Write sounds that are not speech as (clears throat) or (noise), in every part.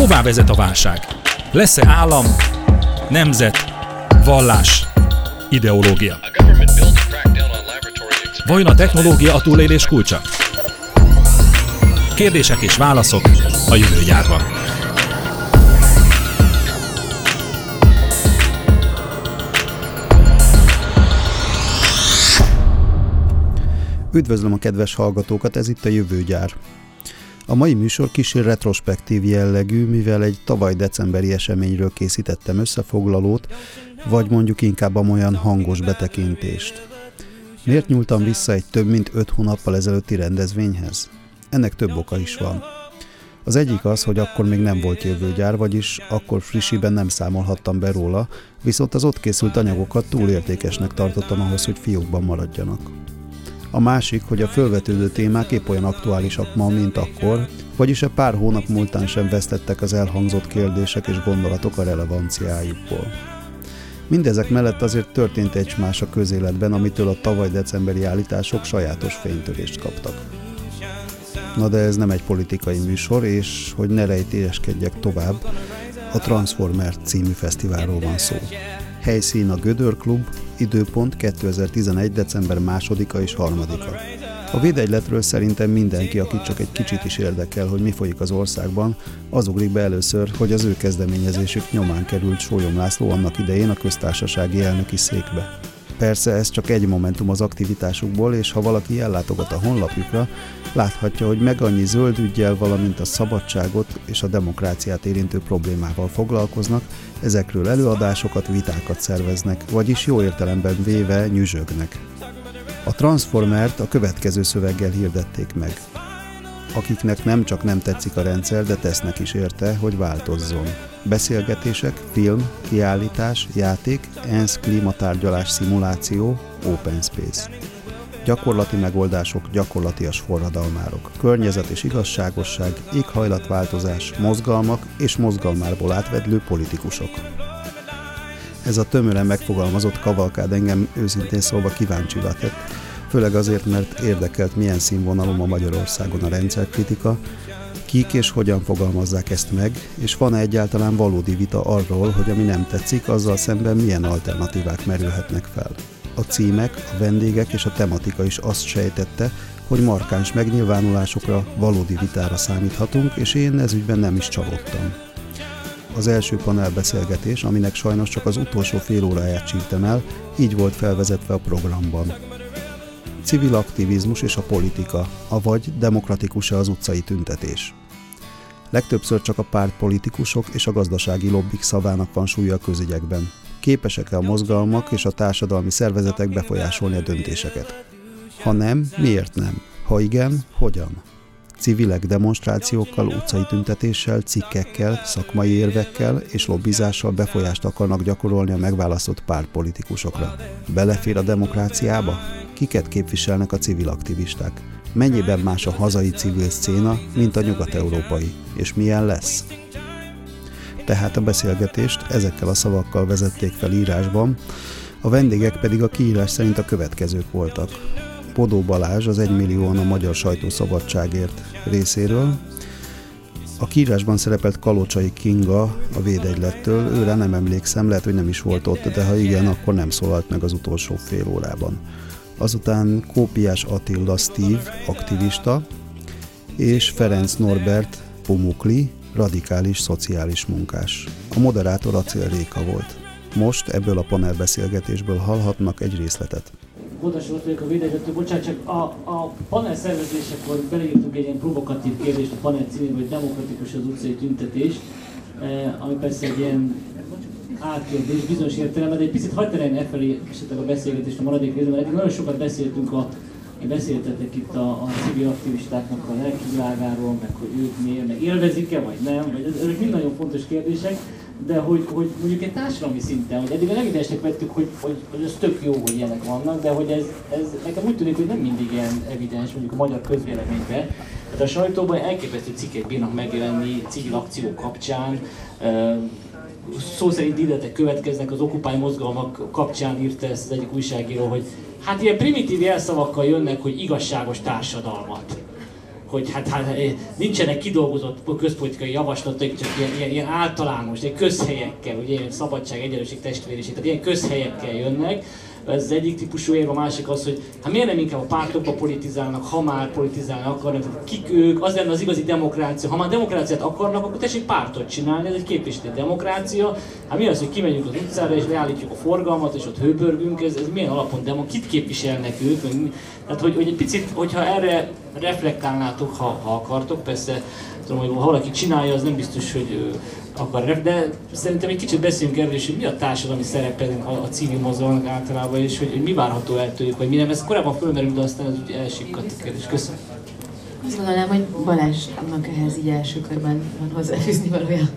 Hová vezet a válság? Lesz-e állam, nemzet, vallás, ideológia? Vajon a technológia a túlélés kulcsa? Kérdések és válaszok a jövő gyárban. Üdvözlöm a kedves hallgatókat, ez itt a Jövőgyár. A mai műsor kicsi retrospektív jellegű, mivel egy tavaly decemberi eseményről készítettem összefoglalót, vagy mondjuk inkább olyan hangos betekintést. Miért nyúltam vissza egy több mint öt hónappal ezelőtti rendezvényhez? Ennek több oka is van. Az egyik az, hogy akkor még nem volt jövőgyár, vagyis akkor frissiben nem számolhattam be róla, viszont az ott készült anyagokat túl értékesnek tartottam ahhoz, hogy fiókban maradjanak. A másik, hogy a fölvetődő témák épp olyan aktuálisak ma, mint akkor, vagyis a pár hónap múltán sem vesztettek az elhangzott kérdések és gondolatok a relevanciájukból. Mindezek mellett azért történt egy más a közéletben, amitől a tavaly decemberi állítások sajátos fénytörést kaptak. Na de ez nem egy politikai műsor, és hogy ne rejtélyeskedjek tovább, a Transformer című fesztiválról van szó. Helyszín a Gödör Klub, időpont 2011. december 2-a és 3-a. A védegyletről szerintem mindenki, aki csak egy kicsit is érdekel, hogy mi folyik az országban, az ugrik be először, hogy az ő kezdeményezésük nyomán került Sólyom László annak idején a köztársasági elnöki székbe. Persze ez csak egy momentum az aktivitásukból, és ha valaki ellátogat a honlapjukra, láthatja, hogy meg annyi zöld ügyel, valamint a szabadságot és a demokráciát érintő problémával foglalkoznak, ezekről előadásokat, vitákat szerveznek, vagyis jó értelemben véve nyüzsögnek. A Transformert a következő szöveggel hirdették meg. Akiknek nem csak nem tetszik a rendszer, de tesznek is érte, hogy változzon. Beszélgetések, film, kiállítás, játék, ENSZ klímatárgyalás szimuláció, Open Space. Gyakorlati megoldások, gyakorlatias forradalmárok, környezet és igazságosság, éghajlatváltozás, mozgalmak és mozgalmárból átvedlő politikusok. Ez a tömören megfogalmazott kavalkád engem őszintén szólva kíváncsivá tett, főleg azért, mert érdekelt milyen színvonalom a Magyarországon a rendszerkritika, kik és hogyan fogalmazzák ezt meg, és van-e egyáltalán valódi vita arról, hogy ami nem tetszik, azzal szemben milyen alternatívák merülhetnek fel. A címek, a vendégek és a tematika is azt sejtette, hogy markáns megnyilvánulásokra, valódi vitára számíthatunk, és én ezügyben nem is csalódtam. Az első panelbeszélgetés, aminek sajnos csak az utolsó fél óráját csíptem el, így volt felvezetve a programban. Civil aktivizmus és a politika, avagy demokratikus-e az utcai tüntetés. Legtöbbször csak a pártpolitikusok és a gazdasági lobbik szavának van súlya a közügyekben. Képesek-e a mozgalmak és a társadalmi szervezetek befolyásolni a döntéseket? Ha nem, miért nem? Ha igen, hogyan? Civilek demonstrációkkal, utcai tüntetéssel, cikkekkel, szakmai érvekkel és lobbizással befolyást akarnak gyakorolni a megválasztott pártpolitikusokra. Belefér a demokráciába? Kiket képviselnek a civil aktivisták? Mennyiben más a hazai civil szcéna, mint a nyugat-európai? És milyen lesz? Tehát a beszélgetést ezekkel a szavakkal vezették fel írásban, a vendégek pedig a kiírás szerint a következők voltak. Podó Balázs az 1 millióan a Magyar Sajtószabadságért részéről, a kiírásban szerepelt Kalocsai Kinga a védegylettől, őre nem emlékszem, lehet, hogy nem is volt ott, de ha igen, akkor nem szólalt meg az utolsó fél órában. Azután Kópiás Attila Steve, aktivista, és Ferenc Norbert Pumukli, radikális szociális munkás. A moderátor Acél Réka volt. Most ebből a panelbeszélgetésből hallhatnak egy részletet. Volt vagyok a védegyető, bocsánat, csak a, a panel szervezésekor beleírtuk egy ilyen provokatív kérdést a panel címében, hogy demokratikus az utcai tüntetés, eh, ami persze egy ilyen átkérdés bizonyos értelemben, de egy picit hagyd terelni e felé esetleg a beszélgetést a maradék részben, mert nagyon sokat beszéltünk a beszéltetek itt a, a civil aktivistáknak a lelkivilágáról, meg hogy ők miért, meg élvezik-e, vagy nem, vagy ezek mind nagyon fontos kérdések, de hogy, hogy mondjuk egy társadalmi szinten, hogy eddig a legidesnek vettük, hogy, hogy, hogy ez tök jó, hogy ilyenek vannak, de hogy ez, ez nekem úgy tűnik, hogy nem mindig ilyen evidens, mondjuk a magyar közvéleményben. Tehát a sajtóban elképesztő cikkek bírnak megjelenni civil akciók kapcsán, szó szerint illetek következnek az Occupy mozgalmak kapcsán írta ezt az egyik újságíró, hogy hát ilyen primitív jelszavakkal jönnek, hogy igazságos társadalmat. Hogy hát, hát nincsenek kidolgozott közpolitikai javaslatok, csak ilyen, ilyen, ilyen általános, egy közhelyekkel, ugye ilyen szabadság, egyenlőség, testvériség, tehát ilyen közhelyekkel jönnek, ez az egyik típusú érv, a másik az, hogy hát miért nem inkább a pártokba politizálnak, ha már politizálni akarnak, kik ők, az lenne az igazi demokrácia. Ha már demokráciát akarnak, akkor tessék pártot csinálni, ez egy képviselő demokrácia. Hát mi az, hogy kimegyünk az utcára és leállítjuk a forgalmat, és ott hőbörgünk, ez, ez milyen alapon demo, kit képviselnek ők? Tehát, hogy, hogy egy picit, hogyha erre reflektálnátok, ha, ha akartok, persze tudom, hogy ha valaki csinálja, az nem biztos, hogy akar, de szerintem egy kicsit beszéljünk erről is, hogy mi a társadalmi szerepe a, a civil mozgalmak általában, és hogy, hogy mi várható el tőlük, vagy mi nem. Ez korábban fölmerült, de aztán ez úgy elsikkadt a kérdés. Köszönöm. Azt gondolnám, hogy Balázsnak ehhez így első körben van hozzáfűzni valója.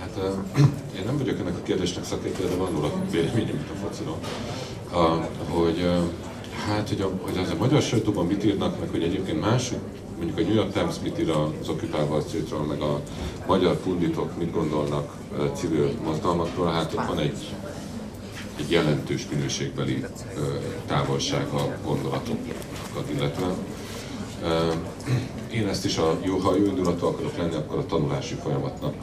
Hát (clears throat) én nem vagyok ennek a kérdésnek szakértő, de van róla véleményem, mint a fociról. Hogy hát, hogy, a, hogy az a magyar sajtóban mit írnak, meg hogy egyébként mások mondjuk a New York Times mit ír az Occupy Wall meg a magyar punditok mit gondolnak civil mozgalmakról, hát ott van egy, egy jelentős minőségbeli távolság a gondolatokat illetve. Én ezt is, a, jó, ha jó indulatú akarok lenni, akkor a tanulási folyamatnak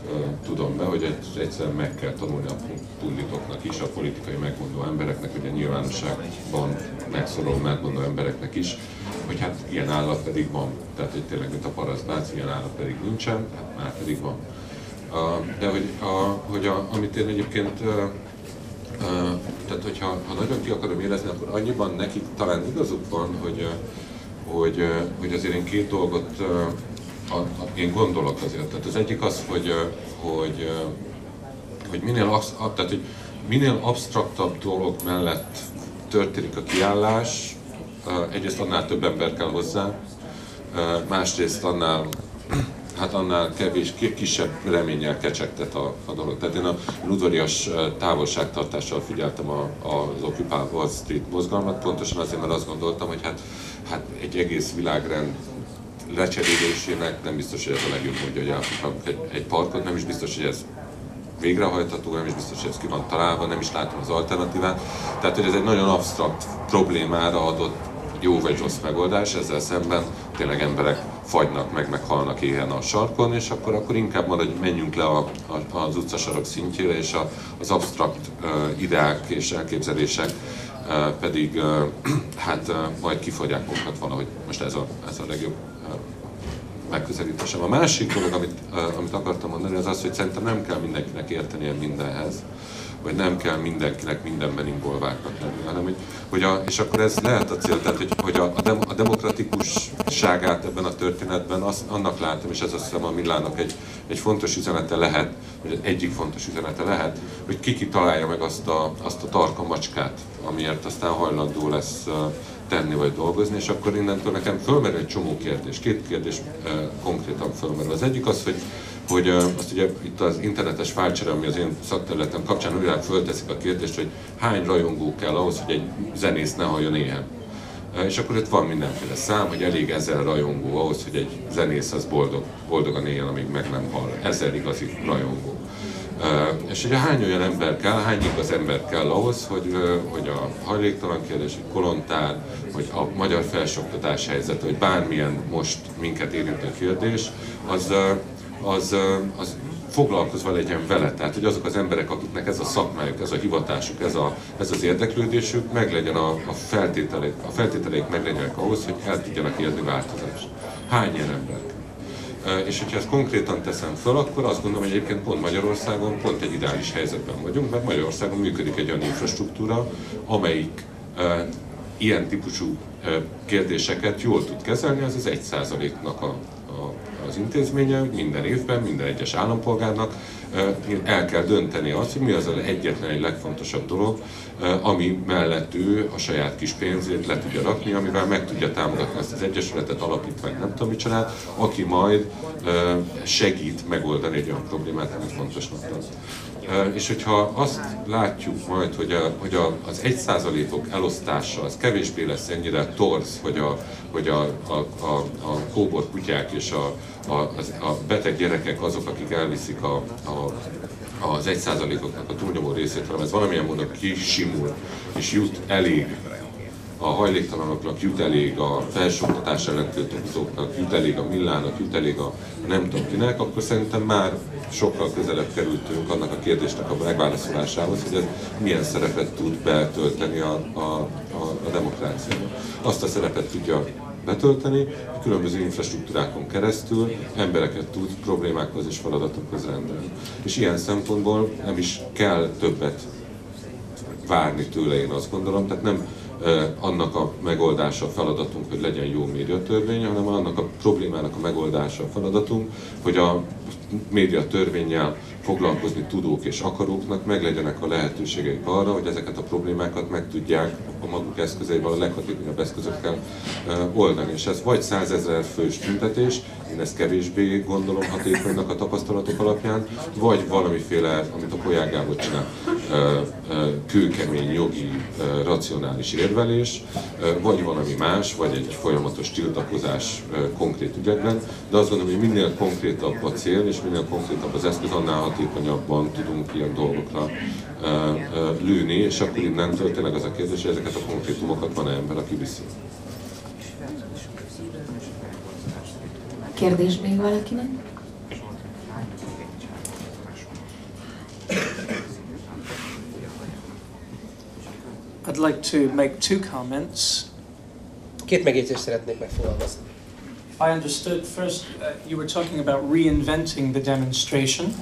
tudom be, hogy egyszerűen meg kell tanulni a punditoknak is, a politikai megmondó embereknek, a nyilvánosságban megszoruló megmondó embereknek is, hogy hát ilyen állat pedig van. Tehát, hogy tényleg, mint a parasztbác, ilyen állat pedig nincsen, hát már pedig van. De hogy, a, hogy a, amit én egyébként tehát hogyha ha nagyon ki akarom érezni, akkor annyiban nekik talán igazuk van, hogy, hogy, hogy azért én két dolgot a, a, én gondolok azért. Tehát az egyik az, hogy, hogy, hogy minél, tehát, hogy minél absztraktabb dolog mellett történik a kiállás, egyrészt annál több ember kell hozzá, másrészt annál hát annál kevés, kisebb reménnyel kecsegtet a, a dolog. Tehát én a udvarias távolságtartással figyeltem a, az Occupy Wall Street mozgalmat, pontosan azért, mert azt gondoltam, hogy hát, hát egy egész világrend lecserélésének nem biztos, hogy ez a legjobb módja, hogy elfoglalunk egy, egy parkot, nem is biztos, hogy ez végrehajtható, nem is biztos, hogy ez ki van találva, nem is látom az alternatívát. Tehát, hogy ez egy nagyon absztrakt problémára adott jó vagy rossz megoldás, ezzel szemben tényleg emberek fagynak meg, meg halnak éhen a sarkon, és akkor, akkor inkább marad, hogy menjünk le a, a, az utcasarok szintjére, és a, az absztrakt uh, ideák és elképzelések uh, pedig uh, (clears throat) hát uh, majd kifogják magukat valahogy. Most ez a, ez a legjobb uh, megközelítésem. A másik dolog, amit, uh, amit akartam mondani, az az, hogy szerintem nem kell mindenkinek értenie mindenhez, vagy nem kell mindenkinek mindenben involváltnak lenni, hanem hogy, hogy a, és akkor ez lehet a cél, tehát hogy, hogy a, a, dem, a demokratikusságát ebben a történetben az, annak látom, és ez azt hiszem a Millának egy, egy fontos üzenete lehet, vagy egyik fontos üzenete lehet, hogy ki ki találja meg azt a, azt a tarka macskát, amiért aztán hajlandó lesz tenni vagy dolgozni, és akkor innentől nekem fölmerül egy csomó kérdés. Két kérdés konkrétan fölmerül. Az egyik az, hogy hogy azt ugye itt az internetes fájlcsere, ami az én szakterületem kapcsán újra fölteszik a kérdést, hogy hány rajongó kell ahhoz, hogy egy zenész ne halljon éhen. És akkor itt van mindenféle szám, hogy elég ezer rajongó ahhoz, hogy egy zenész az boldog, boldogan éljen, amíg meg nem hall. Ezer igazi rajongó. És ugye hány olyan ember kell, hány igaz ember kell ahhoz, hogy, hogy a hajléktalan kérdés, hogy kolontár, hogy a magyar felsőoktatás helyzet, vagy bármilyen most minket érintő kérdés, az, az, az foglalkozva legyen vele. Tehát, hogy azok az emberek, akiknek ez a szakmájuk, ez a hivatásuk, ez, a, ez az érdeklődésük, meg legyen a, a feltételek, a feltételeik meg legyenek ahhoz, hogy el tudjanak érni változást. Hány ilyen ember? És hogyha ezt konkrétan teszem föl, akkor azt gondolom, hogy egyébként pont Magyarországon pont egy ideális helyzetben vagyunk, mert Magyarországon működik egy olyan infrastruktúra, amelyik e, ilyen típusú e, kérdéseket jól tud kezelni, ez az egy százaléknak a az intézménye, hogy minden évben minden egyes állampolgárnak el kell dönteni azt, hogy mi az az egyetlen egy legfontosabb dolog, ami mellett ő a saját kis pénzét le tudja rakni, amivel meg tudja támogatni ezt az egyesületet, alapítványt, nem tudom micsoda, aki majd segít megoldani egy olyan problémát, amit fontosnak tart. És hogyha azt látjuk majd, hogy, a, hogy a, az egy százalékok elosztása az kevésbé lesz ennyire torz, hogy a, hogy a, a, a, a kóbor kutyák és a, a, a beteg gyerekek azok, akik elviszik a, a az egy százalékoknak a túlnyomó részét, hanem ez valamilyen módon kisimul és jut elég a hajléktalanoknak jut elég a felsőoktatás ellen tiltakozóknak, jut elég a Millának, jut elég a nem tudom kinek, akkor szerintem már sokkal közelebb kerültünk annak a kérdésnek a megválaszolásához, hogy ez milyen szerepet tud betölteni a, a, a, a demokráciában. Azt a szerepet tudja betölteni, különböző infrastruktúrákon keresztül embereket tud problémákhoz és feladatokhoz rendelni. És ilyen szempontból nem is kell többet várni tőle, én azt gondolom. Tehát nem annak a megoldása a feladatunk, hogy legyen jó médiatörvény, hanem annak a problémának a megoldása a feladatunk, hogy a médiatörvényel foglalkozni tudók és akaróknak meg legyenek a lehetőségeik arra, hogy ezeket a problémákat meg tudják a maguk eszközeivel, a leghatékonyabb eszközökkel oldani. És ez vagy százezer fős tüntetés, én ezt kevésbé gondolom hatékonynak a tapasztalatok alapján, vagy valamiféle, amit a Gábor csinál, kőkemény, jogi, racionális érvelés, vagy valami más, vagy egy folyamatos tiltakozás konkrét ügyekben, de azt gondolom, hogy minél konkrétabb a cél, és minél konkrétabb az eszköz, annál hatékonyabban tudunk ilyen dolgokra lőni, és akkor innentől tényleg az a kérdés, hogy ezeket a konkrétumokat van-e ember, aki viszi. Kérdés még valakinek? I'd like to make two comments. Két megjegyzést szeretnék megfogalmazni. I understood first uh, you were talking about reinventing the demonstration.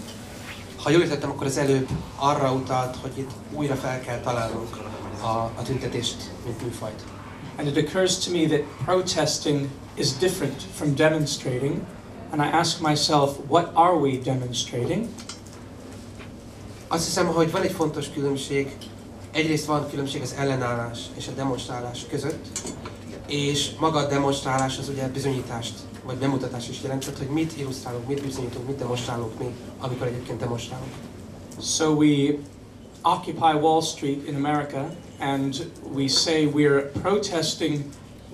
Ha jól értettem, akkor az előbb arra utalt, hogy itt újra fel kell találnunk a, a tüntetést, mint műfajt. And it occurs to me that protesting is different from demonstrating. And I ask myself, what are we demonstrating? Azt hiszem, hogy van egy fontos különbség. Egyrészt van különbség az ellenállás és a demonstrálás között, és maga a demonstrálás az ugye bizonyítást, vagy bemutatást is jelentett, hogy mit illusztrálunk, mit bizonyítunk, mit demonstrálunk mi, amikor egyébként demonstrálunk. So we occupy Wall Street in America and we say we're protesting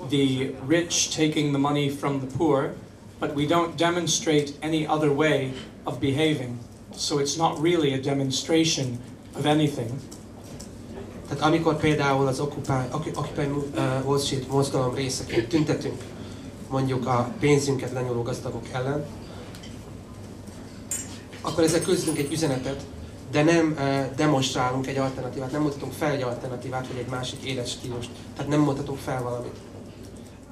the rich taking the money from the poor, but we don't demonstrate any other way of behaving. So it's not really a demonstration of anything. Tehát amikor például az Occupy, Occupy uh, Wall Street mozgalom részeként tüntetünk, mondjuk a pénzünket lenyúló gazdagok ellen, akkor ezzel közlünk egy üzenetet, de nem uh, demonstrálunk egy alternatívát, nem mutatunk fel egy alternatívát, vagy egy másik életstílust. Tehát nem mutatunk fel valamit.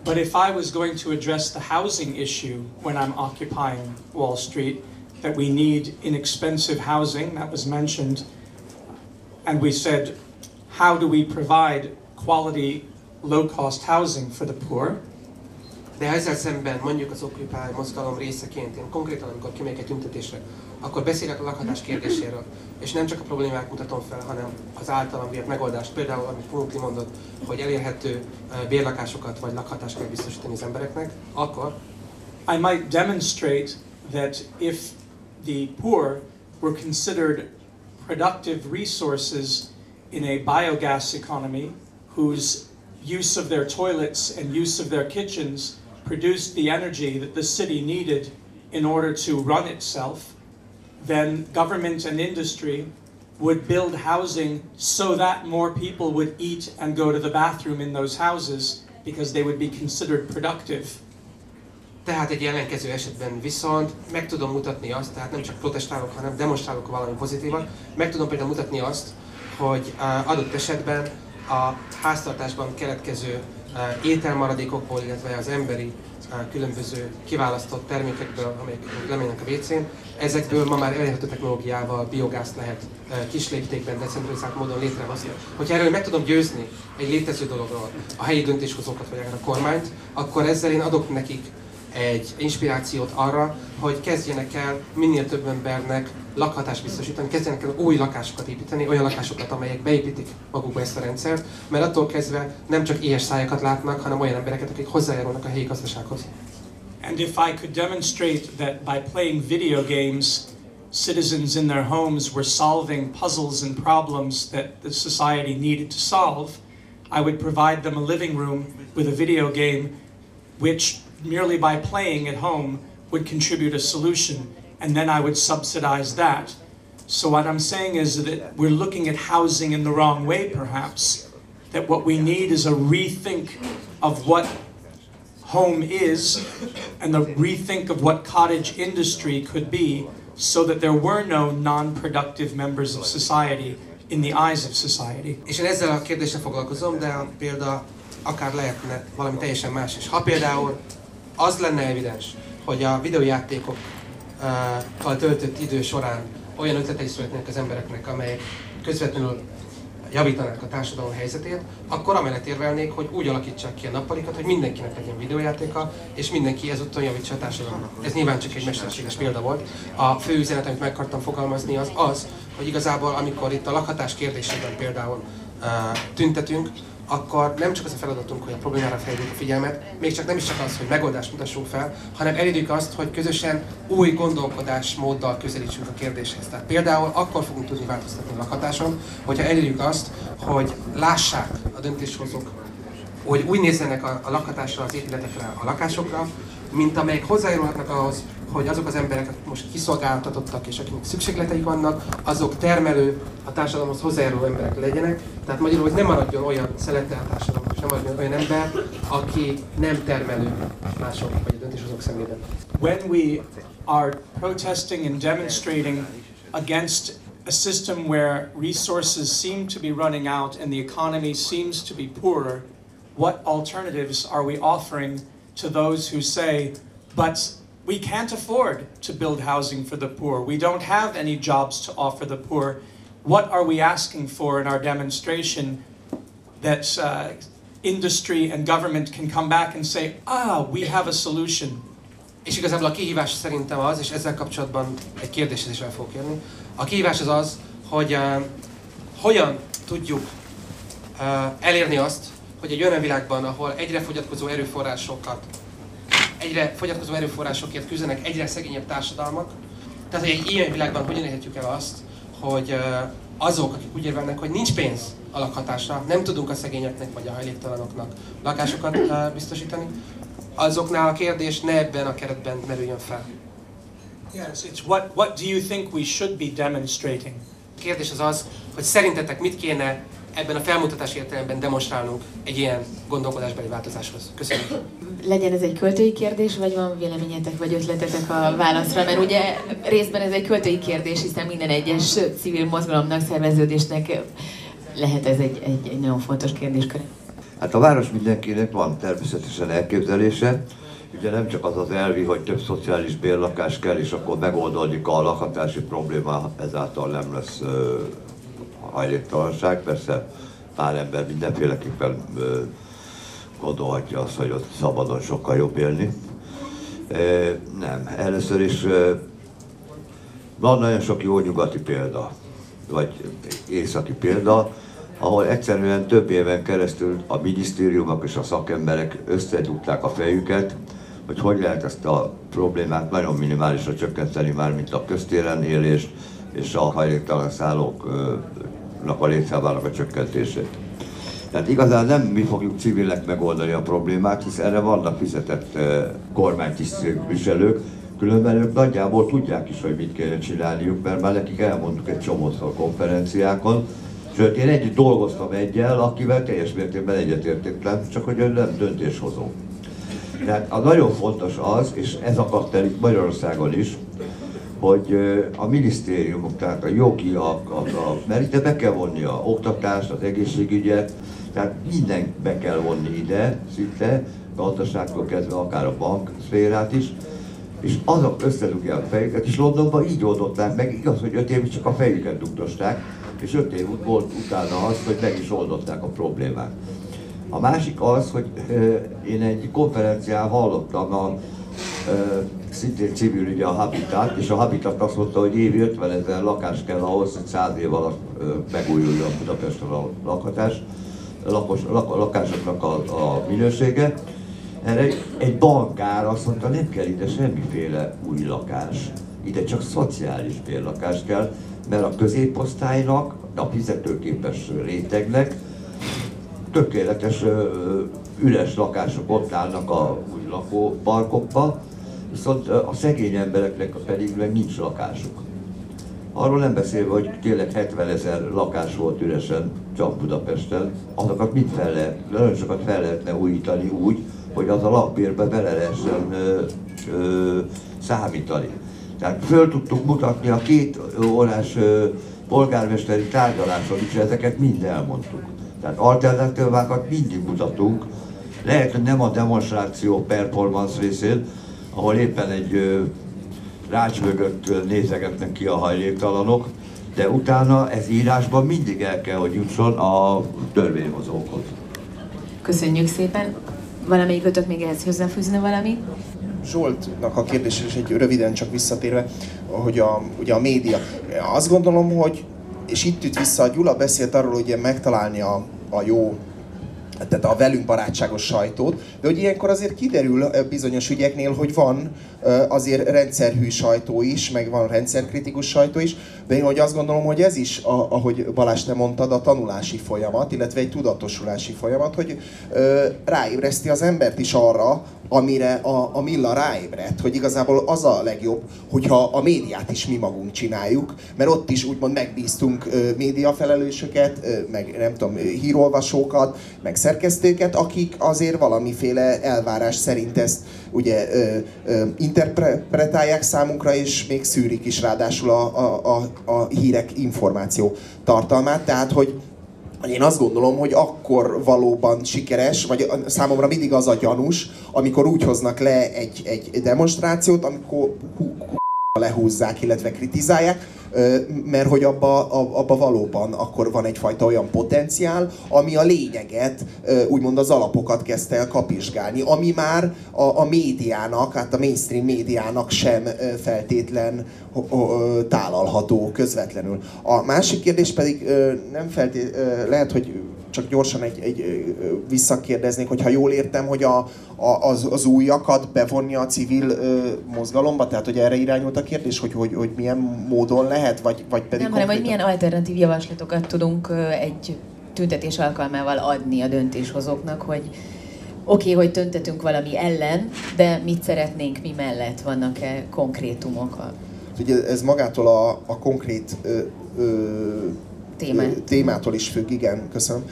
But if I was going to address the housing issue when I'm occupying Wall Street, that we need inexpensive housing, that was mentioned, and we said, how do we provide quality, low cost housing for the poor? De ezzel szemben mondjuk az Occupy mozgalom részeként, én konkrétan amikor kimegyek egy tüntetésre, akkor beszélek a lakhatás kérdéséről, és nem csak a problémák mutatom fel, hanem az általam vélt megoldást. Például, amit Punukli mondott, hogy elérhető bérlakásokat vagy lakhatást kell biztosítani az embereknek, akkor I might demonstrate that if the poor were considered productive resources in a biogas economy whose use of their toilets and use of their kitchens produced the energy that the city needed in order to run itself, then government and industry would build housing so that more people would eat and go to the bathroom in those houses because they would be considered productive. Tehát egy ellenkező esetben viszont meg tudom mutatni azt, tehát nem csak protestálok, hanem demonstrálok valami pozitívat, meg tudom például mutatni azt, hogy adott esetben a háztartásban keletkező ételmaradékokból, illetve az emberi különböző kiválasztott termékekből, amelyek lemennek a WC-n, ezekből ma már elérhető technológiával biogázt lehet kis léptékben, decentralizált módon létrehozni. Hogyha erről meg tudom győzni egy létező dologról a helyi döntéshozókat vagy akár a kormányt, akkor ezzel én adok nekik egy inspirációt arra, hogy kezdjenek el minél több embernek lakhatást biztosítani, kezdjenek el új lakásokat építeni, olyan lakásokat, amelyek beépítik magukba ezt a rendszert, mert attól kezdve nem csak éhes szájakat látnak, hanem olyan embereket, akik hozzájárulnak a helyi gazdasághoz. And if I could demonstrate that by playing video games, citizens in their homes were solving puzzles and problems that the society needed to solve, I would provide them a living room with a video game which merely by playing at home would contribute a solution, and then I would subsidize that. So what I'm saying is that we're looking at housing in the wrong way, perhaps. that what we need is a rethink of what home is and the rethink of what cottage industry could be so that there were no non-productive members of society in the eyes of society. És én ezzel a kérdéssel foglalkozom, de példa akár lehetne valami teljesen más is. Ha például az lenne evidens, hogy a videójátékokkal töltött idő során olyan ötletei születnek az embereknek, amelyek közvetlenül javítanák a társadalom helyzetét, akkor amellett érvelnék, hogy úgy alakítsák ki a nappalikat, hogy mindenkinek legyen videójátéka, és mindenki ezúttal javítsa a társadalomnak. Ez nyilván csak egy mesterséges példa volt. A fő üzenet, amit meg akartam fogalmazni, az az, hogy igazából amikor itt a lakhatás kérdésében például uh, tüntetünk, akkor nem csak az a feladatunk, hogy a problémára felhívjuk a figyelmet, még csak nem is csak az, hogy megoldást mutassunk fel, hanem elérjük azt, hogy közösen új gondolkodásmóddal közelítsünk a kérdéshez. Tehát például akkor fogunk tudni változtatni a lakhatáson, hogyha elérjük azt, hogy lássák a döntéshozók, hogy úgy nézzenek a, a lakhatásra, az épületekre, a lakásokra, mint amelyek hozzájárulhatnak ahhoz, hogy azok az emberek, akik most kiszolgáltatottak és akiknek szükségleteik vannak, azok termelő, a társadalomhoz hozzájáruló emberek legyenek. Tehát magyarul, hogy nem maradjon olyan szelettel a társadalom, és nem maradjon olyan ember, aki nem termelő mások vagy a döntéshozók szemében. When we are protesting and demonstrating against a system where resources seem to be running out and the economy seems to be poorer, what alternatives are we offering to those who say, but we can't afford to build housing for the poor. We don't have any jobs to offer the poor. What are we asking for in our demonstration that uh, industry and government can come back and say, ah, we have a solution? És igazából a kihívás szerintem az, és ezzel kapcsolatban egy kérdéshez is el fogok kérni. A kihívás az az, hogy uh, hogyan tudjuk uh, elérni azt, hogy egy olyan világban, ahol egyre fogyatkozó erőforrásokat egyre fogyatkozó erőforrásokért küzdenek egyre szegényebb társadalmak. Tehát, hogy egy ilyen világban hogyan érhetjük el azt, hogy azok, akik úgy érvelnek, hogy nincs pénz a lakhatásra, nem tudunk a szegényeknek vagy a hajléktalanoknak lakásokat biztosítani, azoknál a kérdés ne ebben a keretben merüljön fel. Yes, it's what, what do you think we should be demonstrating? A kérdés az az, hogy szerintetek mit kéne ebben a felmutatás értelemben demonstrálnunk egy ilyen gondolkodásbeli változáshoz. Köszönöm. Legyen ez egy költői kérdés, vagy van véleményetek, vagy ötletetek a válaszra? Mert ugye részben ez egy költői kérdés, hiszen minden egyes civil mozgalomnak, szerveződésnek lehet ez egy, egy, egy nagyon fontos kérdéskör. Hát a város mindenkinek van természetesen elképzelése. Ugye nem csak az az elvi, hogy több szociális bérlakás kell, és akkor megoldódik a lakhatási probléma, ezáltal nem lesz hajléktalanság, persze pár ember mindenféleképpen gondolhatja azt, hogy ott szabadon sokkal jobb élni. Nem, először is van nagyon sok jó nyugati példa, vagy északi példa, ahol egyszerűen több éven keresztül a minisztériumok és a szakemberek összedugták a fejüket, hogy hogy lehet ezt a problémát nagyon minimálisra csökkenteni, már mint a köztéren élést és a hajléktalan szállók a létszámának a csökkentését. Tehát igazán nem mi fogjuk civilek megoldani a problémát, hisz erre vannak fizetett kormánytisztviselők, különben ők nagyjából tudják is, hogy mit kéne csinálniuk, mert már nekik elmondtuk egy csomószor konferenciákon, Sőt, én együtt dolgoztam egyel, akivel teljes mértékben egyetértettem, csak hogy ő nem döntéshozó. Tehát a nagyon fontos az, és ez akadt el Magyarországon is, hogy a minisztériumok, tehát a jogi, a, a, a, mert itt be kell vonni a oktatást, az egészségügyet, tehát mindent be kell vonni ide, szinte, gazdaságtól kezdve akár a bank szférát is, és azok összedugják a fejüket, és Londonban így oldották meg, igaz, hogy öt évig csak a fejüket dugdosták, és öt év volt utána az, hogy meg is oldották a problémát. A másik az, hogy én egy konferencián hallottam a szintén civil ugye a Habitat, és a Habitat azt mondta, hogy évi 50 ezer lakás kell ahhoz, hogy 100 év alatt megújuljon Budapesten a lakhatás, lakos, lak, lakásoknak a, a minősége. Erre egy bankár azt mondta, nem kell ide semmiféle új lakás, ide csak szociális bérlakás kell, mert a középosztálynak, a fizetőképes rétegnek tökéletes üres lakások ott állnak a új lakóparkokba, viszont a szegény embereknek pedig meg nincs lakásuk. Arról nem beszélve, hogy tényleg 70 ezer lakás volt üresen, csak Budapesten, azokat mind fel lehet, nagyon sokat fel lehetne újítani úgy, hogy az a lakbérbe bele lehessen ö, ö, számítani. Tehát föl tudtuk mutatni a két órás polgármesteri tárgyaláson is, ezeket mind elmondtuk. Tehát alternatívákat mindig mutatunk, lehet, hogy nem a demonstráció performance részén, ahol éppen egy rács mögött nézegetnek ki a hajléktalanok, de utána ez írásban mindig el kell, hogy jusson a törvényhozókhoz. Köszönjük szépen. Valamelyik még ehhez hozzáfűzne valami? Zsoltnak a kérdés is egy röviden csak visszatérve, hogy a, ugye a média. Azt gondolom, hogy, és itt üt vissza, a Gyula beszélt arról, hogy megtalálni a, a jó tehát a velünk barátságos sajtót, de hogy ilyenkor azért kiderül bizonyos ügyeknél, hogy van azért rendszerhű sajtó is, meg van rendszerkritikus sajtó is, de én hogy azt gondolom, hogy ez is, ahogy Balázs te mondtad, a tanulási folyamat, illetve egy tudatosulási folyamat, hogy ráébreszti az embert is arra, amire a, a Milla ráébredt, hogy igazából az a legjobb, hogyha a médiát is mi magunk csináljuk, mert ott is úgymond megbíztunk ö, médiafelelősöket, ö, meg nem tudom, hírolvasókat, meg szerkesztőket, akik azért valamiféle elvárás szerint ezt ugye ö, ö, interpretálják számunkra, és még szűrik is ráadásul a, a, a, a hírek információ tartalmát, tehát hogy én azt gondolom, hogy akkor valóban sikeres, vagy számomra mindig az a gyanús, amikor úgy hoznak le egy, egy demonstrációt, amikor lehúzzák, illetve kritizálják, mert hogy abba, abba valóban akkor van egyfajta olyan potenciál, ami a lényeget, úgymond az alapokat kezdte el kapizsgálni, ami már a, a médiának, hát a mainstream médiának sem feltétlen tálalható közvetlenül. A másik kérdés pedig nem feltét, lehet, hogy csak gyorsan egy, egy visszakérdeznék, hogyha jól értem, hogy a, a, az, az újakat bevonni a civil ö, mozgalomba, tehát hogy erre irányult a kérdés, hogy, hogy, hogy milyen módon lehet, vagy, vagy pedig Nem, hanem hogy milyen alternatív javaslatokat tudunk egy tüntetés alkalmával adni a döntéshozóknak, hogy oké, okay, hogy tüntetünk valami ellen, de mit szeretnénk mi mellett? Vannak-e konkrétumok? Ugye ez magától a, a konkrét ö, ö, Témát. témától is függ, igen, köszönöm.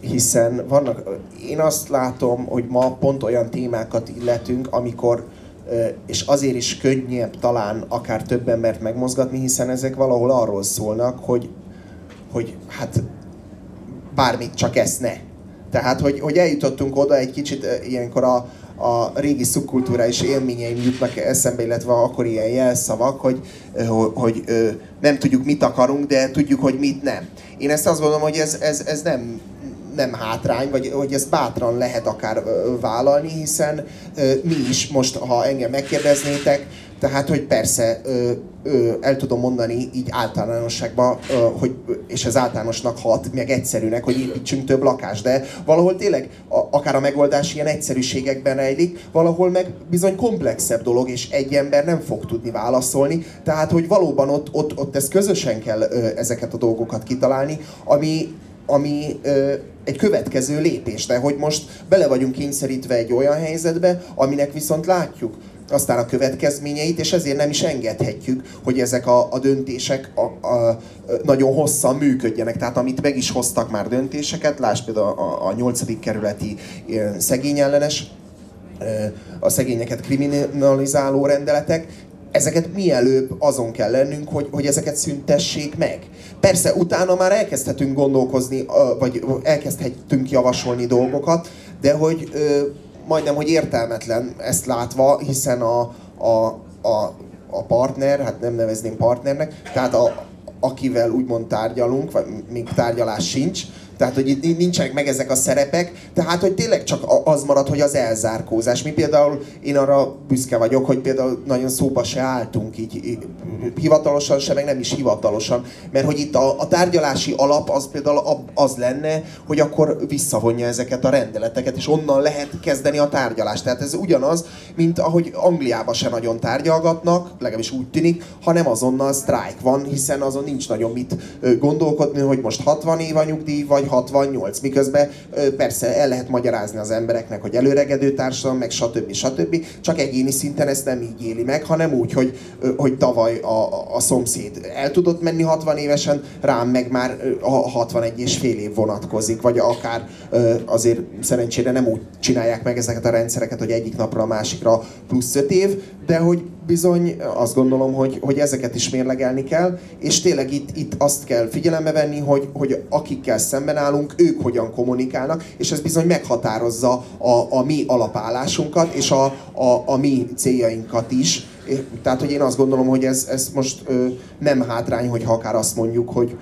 Hiszen vannak, én azt látom, hogy ma pont olyan témákat illetünk, amikor és azért is könnyebb talán akár több embert megmozgatni, hiszen ezek valahol arról szólnak, hogy, hogy hát bármit, csak ezt ne. Tehát, hogy, hogy eljutottunk oda egy kicsit ilyenkor a, a régi szubkultúrális élményeim jutnak eszembe, illetve akkor ilyen jelszavak, hogy, hogy nem tudjuk, mit akarunk, de tudjuk, hogy mit nem. Én ezt azt gondolom, hogy ez, ez, ez nem, nem hátrány, vagy hogy ezt bátran lehet akár vállalni, hiszen mi is most, ha engem megkérdeznétek, tehát, hogy persze ö, ö, el tudom mondani így általánosságban, ö, hogy, és ez általánosnak hat, meg egyszerűnek, hogy építsünk több lakást, de valahol tényleg a, akár a megoldás ilyen egyszerűségekben rejlik, valahol meg bizony komplexebb dolog, és egy ember nem fog tudni válaszolni, tehát, hogy valóban ott, ott, ott ezt közösen kell ö, ezeket a dolgokat kitalálni, ami, ami ö, egy következő lépés, de hogy most bele vagyunk kényszerítve egy olyan helyzetbe, aminek viszont látjuk, aztán a következményeit, és ezért nem is engedhetjük, hogy ezek a, a döntések a, a, nagyon hosszan működjenek. Tehát amit meg is hoztak már döntéseket, lásd például a, a 8. kerületi szegényellenes, a szegényeket kriminalizáló rendeletek, ezeket mielőbb azon kell lennünk, hogy, hogy ezeket szüntessék meg. Persze, utána már elkezdhetünk gondolkozni, vagy elkezdhetünk javasolni dolgokat, de hogy majdnem, hogy értelmetlen ezt látva, hiszen a, a, a, a partner, hát nem nevezném partnernek, tehát a, akivel úgymond tárgyalunk, vagy még tárgyalás sincs, tehát, hogy itt nincsenek meg ezek a szerepek, tehát, hogy tényleg csak az marad, hogy az elzárkózás. Mi például, én arra büszke vagyok, hogy például nagyon szóba se álltunk így, hivatalosan se, meg nem is hivatalosan, mert hogy itt a, a tárgyalási alap az például az lenne, hogy akkor visszavonja ezeket a rendeleteket, és onnan lehet kezdeni a tárgyalást. Tehát ez ugyanaz, mint ahogy Angliában se nagyon tárgyalgatnak, legalábbis úgy tűnik, hanem azonnal sztrájk van, hiszen azon nincs nagyon mit gondolkodni, hogy most 60 év a nyugdíj, vagy 68, miközben persze el lehet magyarázni az embereknek, hogy előregedő társadalom, meg stb. stb. Csak egyéni szinten ezt nem így éli meg, hanem úgy, hogy, hogy tavaly a, a szomszéd el tudott menni 60 évesen, rám meg már a 61 és fél év vonatkozik, vagy akár azért szerencsére nem úgy csinálják meg ezeket a rendszereket, hogy egyik napra a másikra plusz 5 év, de hogy bizony azt gondolom, hogy, hogy ezeket is mérlegelni kell, és tényleg itt, itt azt kell figyelembe venni, hogy, hogy akikkel szemben állunk, ők hogyan kommunikálnak, és ez bizony meghatározza a, a mi alapállásunkat, és a, a, a mi céljainkat is. Tehát, hogy én azt gondolom, hogy ez, ez most ö, nem hátrány, hogyha akár azt mondjuk, hogy,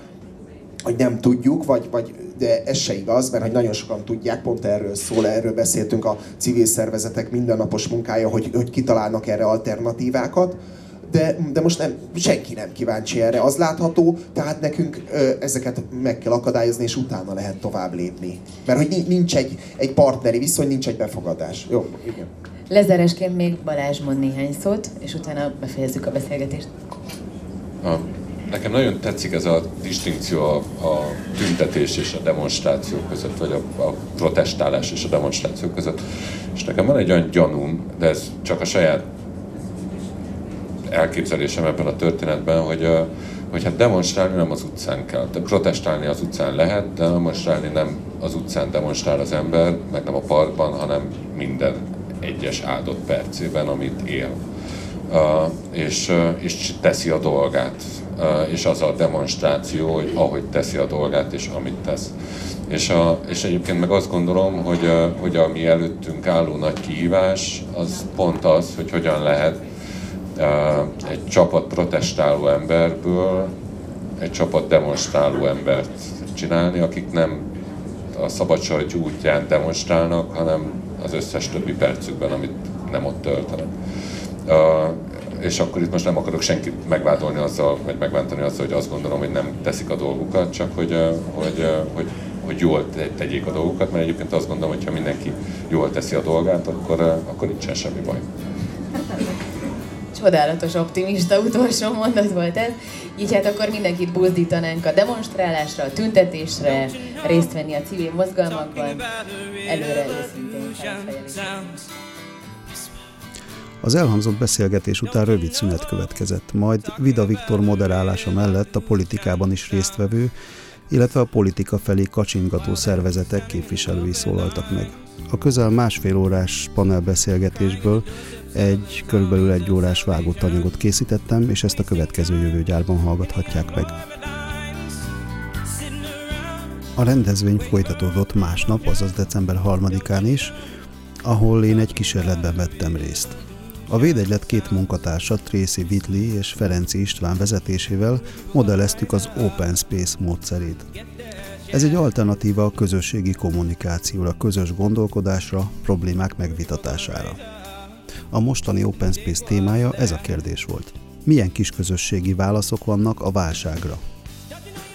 hogy nem tudjuk, vagy, vagy de ez se igaz, mert hogy nagyon sokan tudják, pont erről szól, erről beszéltünk a civil szervezetek mindennapos munkája, hogy, hogy kitalálnak erre alternatívákat, de, de most nem, senki nem kíváncsi erre. Az látható, tehát nekünk ö, ezeket meg kell akadályozni, és utána lehet tovább lépni. Mert hogy nincs egy, egy partneri viszony, nincs egy befogadás. Jó, igen. Lezáresként még Balázs mond néhány szót, és utána befejezzük a beszélgetést. A Nekem nagyon tetszik ez a distinkció a, a tüntetés és a demonstráció között, vagy a, a protestálás és a demonstráció között. És nekem van egy olyan gyanúm, de ez csak a saját elképzelésem ebben a történetben, hogy, hogy hát demonstrálni nem az utcán kell. De protestálni az utcán lehet, de demonstrálni nem az utcán demonstrál az ember, meg nem a parkban, hanem minden egyes áldott percében, amit él. Uh, és, és teszi a dolgát és az a demonstráció, hogy ahogy teszi a dolgát, és amit tesz. És, a, és egyébként meg azt gondolom, hogy, hogy ami előttünk álló nagy kihívás, az pont az, hogy hogyan lehet egy csapat protestáló emberből egy csapat demonstráló embert csinálni, akik nem a szabadság útján demonstrálnak, hanem az összes többi percükben, amit nem ott töltenek és akkor itt most nem akarok senkit megvádolni azzal, vagy megvántani azzal, hogy azt gondolom, hogy nem teszik a dolgukat, csak hogy, hogy, hogy, hogy jól tegyék a dolgukat, mert egyébként azt gondolom, hogy ha mindenki jól teszi a dolgát, akkor, akkor nincsen semmi baj. Csodálatos, optimista utolsó mondat volt ez. Így hát akkor mindenkit buzdítanánk a demonstrálásra, a tüntetésre, részt venni a civil mozgalmakban. Előre őszintén az elhangzott beszélgetés után rövid szünet következett, majd Vida Viktor moderálása mellett a politikában is résztvevő, illetve a politika felé kacsingató szervezetek képviselői szólaltak meg. A közel másfél órás panelbeszélgetésből egy körülbelül egy órás vágott anyagot készítettem, és ezt a következő jövőgyárban hallgathatják meg. A rendezvény folytatódott másnap, azaz december 3-án is, ahol én egy kísérletben vettem részt. A védegylet két munkatársa, Tracy Whitley és Ferenci István vezetésével modelleztük az Open Space módszerét. Ez egy alternatíva a közösségi kommunikációra, közös gondolkodásra, problémák megvitatására. A mostani Open Space témája ez a kérdés volt. Milyen kis közösségi válaszok vannak a válságra?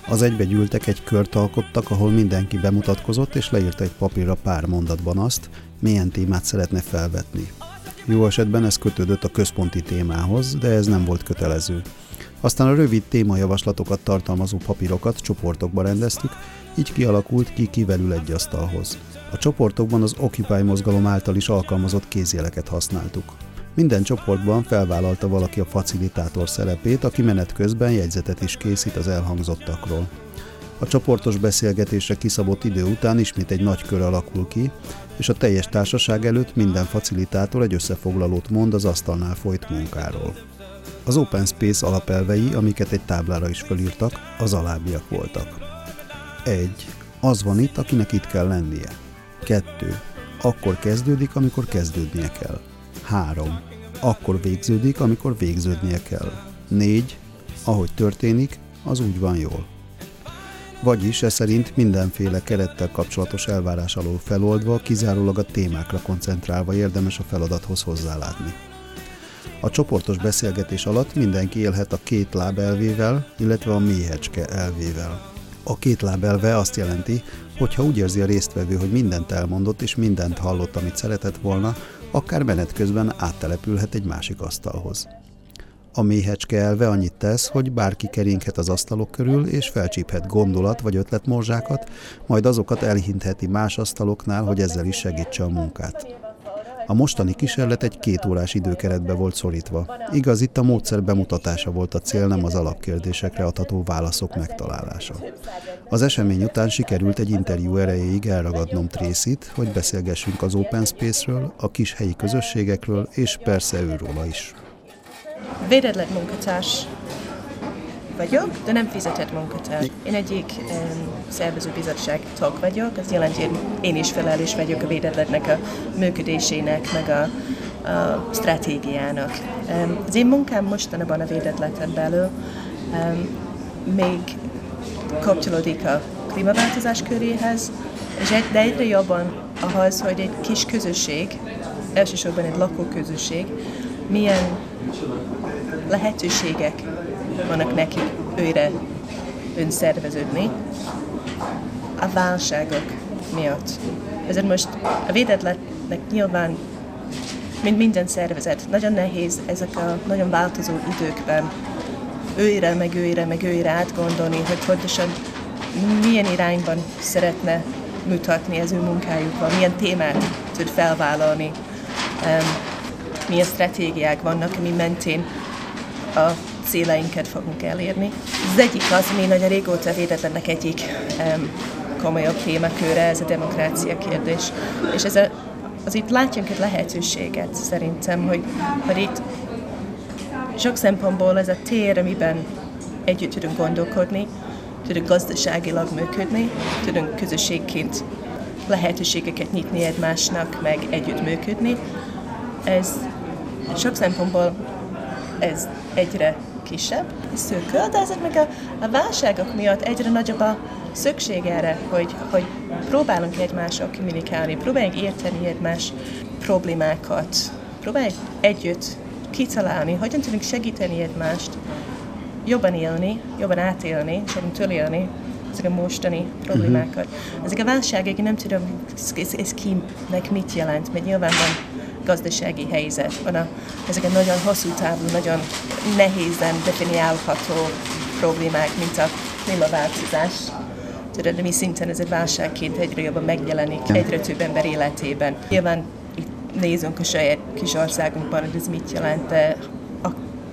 Az egybegyűltek egy kört alkottak, ahol mindenki bemutatkozott és leírta egy papírra pár mondatban azt, milyen témát szeretne felvetni. Jó esetben ez kötődött a központi témához, de ez nem volt kötelező. Aztán a rövid témajavaslatokat tartalmazó papírokat csoportokba rendeztük, így kialakult ki kivel ül egy asztalhoz. A csoportokban az Occupy mozgalom által is alkalmazott kézjeleket használtuk. Minden csoportban felvállalta valaki a facilitátor szerepét, aki menet közben jegyzetet is készít az elhangzottakról. A csoportos beszélgetésre kiszabott idő után ismét egy nagy kör alakul ki, és a teljes társaság előtt minden facilitátor egy összefoglalót mond az asztalnál folyt munkáról. Az Open Space alapelvei, amiket egy táblára is fölírtak, az alábbiak voltak. 1. Az van itt, akinek itt kell lennie. 2. Akkor kezdődik, amikor kezdődnie kell. 3. Akkor végződik, amikor végződnie kell. 4. Ahogy történik, az úgy van jól. Vagyis e szerint mindenféle kerettel kapcsolatos elvárás alól feloldva, kizárólag a témákra koncentrálva érdemes a feladathoz hozzálátni. A csoportos beszélgetés alatt mindenki élhet a két láb elvével, illetve a méhecske elvével. A két láb elve azt jelenti, hogy ha úgy érzi a résztvevő, hogy mindent elmondott és mindent hallott, amit szeretett volna, akár menet közben áttelepülhet egy másik asztalhoz. A méhecske elve annyit tesz, hogy bárki keringhet az asztalok körül, és felcsíphet gondolat vagy ötletmorzsákat, majd azokat elhintheti más asztaloknál, hogy ezzel is segítse a munkát. A mostani kísérlet egy két órás időkeretbe volt szorítva. Igaz, itt a módszer bemutatása volt a cél, nem az alapkérdésekre adható válaszok megtalálása. Az esemény után sikerült egy interjú erejéig elragadnom Tracy-t, hogy beszélgessünk az Open Space-ről, a kis helyi közösségekről, és persze őróla is. Védetlen munkatárs vagyok, de nem fizetett munkatárs. Én egyik um, szervezőbizottság tag vagyok, az jelenti, hogy én is felelős vagyok a védetlennek a működésének, meg a, a stratégiának. Um, az én munkám mostanában a védetleten belül um, még kapcsolódik a klímaváltozás köréhez, és egy, de egyre jobban ahhoz, hogy egy kis közösség, elsősorban egy lakóközösség, milyen lehetőségek vannak nekik őre önszerveződni a válságok miatt. Ezért most a védetletnek nyilván, mint minden szervezet, nagyon nehéz ezek a nagyon változó időkben őre, meg őre, meg őre átgondolni, hogy pontosan milyen irányban szeretne mutatni az ő munkájukban, milyen témát tud felvállalni, um, milyen stratégiák vannak, ami mentén a céleinket fogunk elérni. Az egyik az, ami nagyon régóta védetlennek egyik um, komolyabb témaköre, ez a demokrácia kérdés. És ez a, az itt látjunk egy lehetőséget szerintem, hogy, hogy itt sok szempontból ez a tér, amiben együtt tudunk gondolkodni, tudunk gazdaságilag működni, tudunk közösségként lehetőségeket nyitni egymásnak, meg együtt működni. Ez sok szempontból ez egyre kisebb, szűkül, de ezeknek a, a válságok miatt egyre nagyobb a szükség erre, hogy, hogy próbálunk egymással kommunikálni, próbáljuk érteni egymás problémákat, probáljuk együtt kitalálni, hogyan tudunk segíteni egymást jobban élni, jobban átélni, és jobban túlélni ezek a mostani problémákat. Uh-huh. Ezek a válságok, nem tudom, ez, ez kinek mit jelent, mert nyilván van gazdasági helyzet, van a, ezek a nagyon hosszú távú, nagyon nehézen definiálható problémák, mint a klímaváltozás. Tudod, mi szinten ez egy válságként egyre jobban megjelenik, egyre több ember életében. Nyilván itt nézünk a saját kis országunkban, hogy ez mit jelent, de a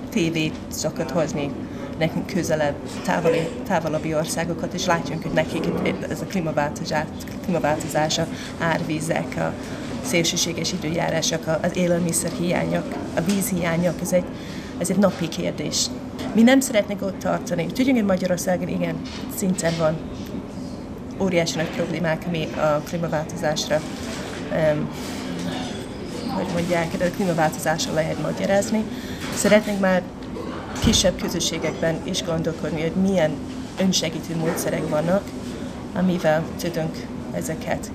tévét szokott hozni nekünk közelebb, távoli, távolabbi országokat, és látjunk, hogy nekik ez a klímaváltozás, klímaváltozás a árvízek, a szélsőséges időjárások, az élelmiszer hiányok, a víz hiányok, ez egy, ez egy napi kérdés. Mi nem szeretnénk ott tartani. Tudjuk, hogy Magyarországon igen, szinten van óriási nagy problémák, ami a klímaváltozásra um, hogy mondják, de a klímaváltozásra lehet magyarázni. Szeretnénk már kisebb közösségekben is gondolkodni, hogy milyen önsegítő módszerek vannak, amivel tudunk ezeket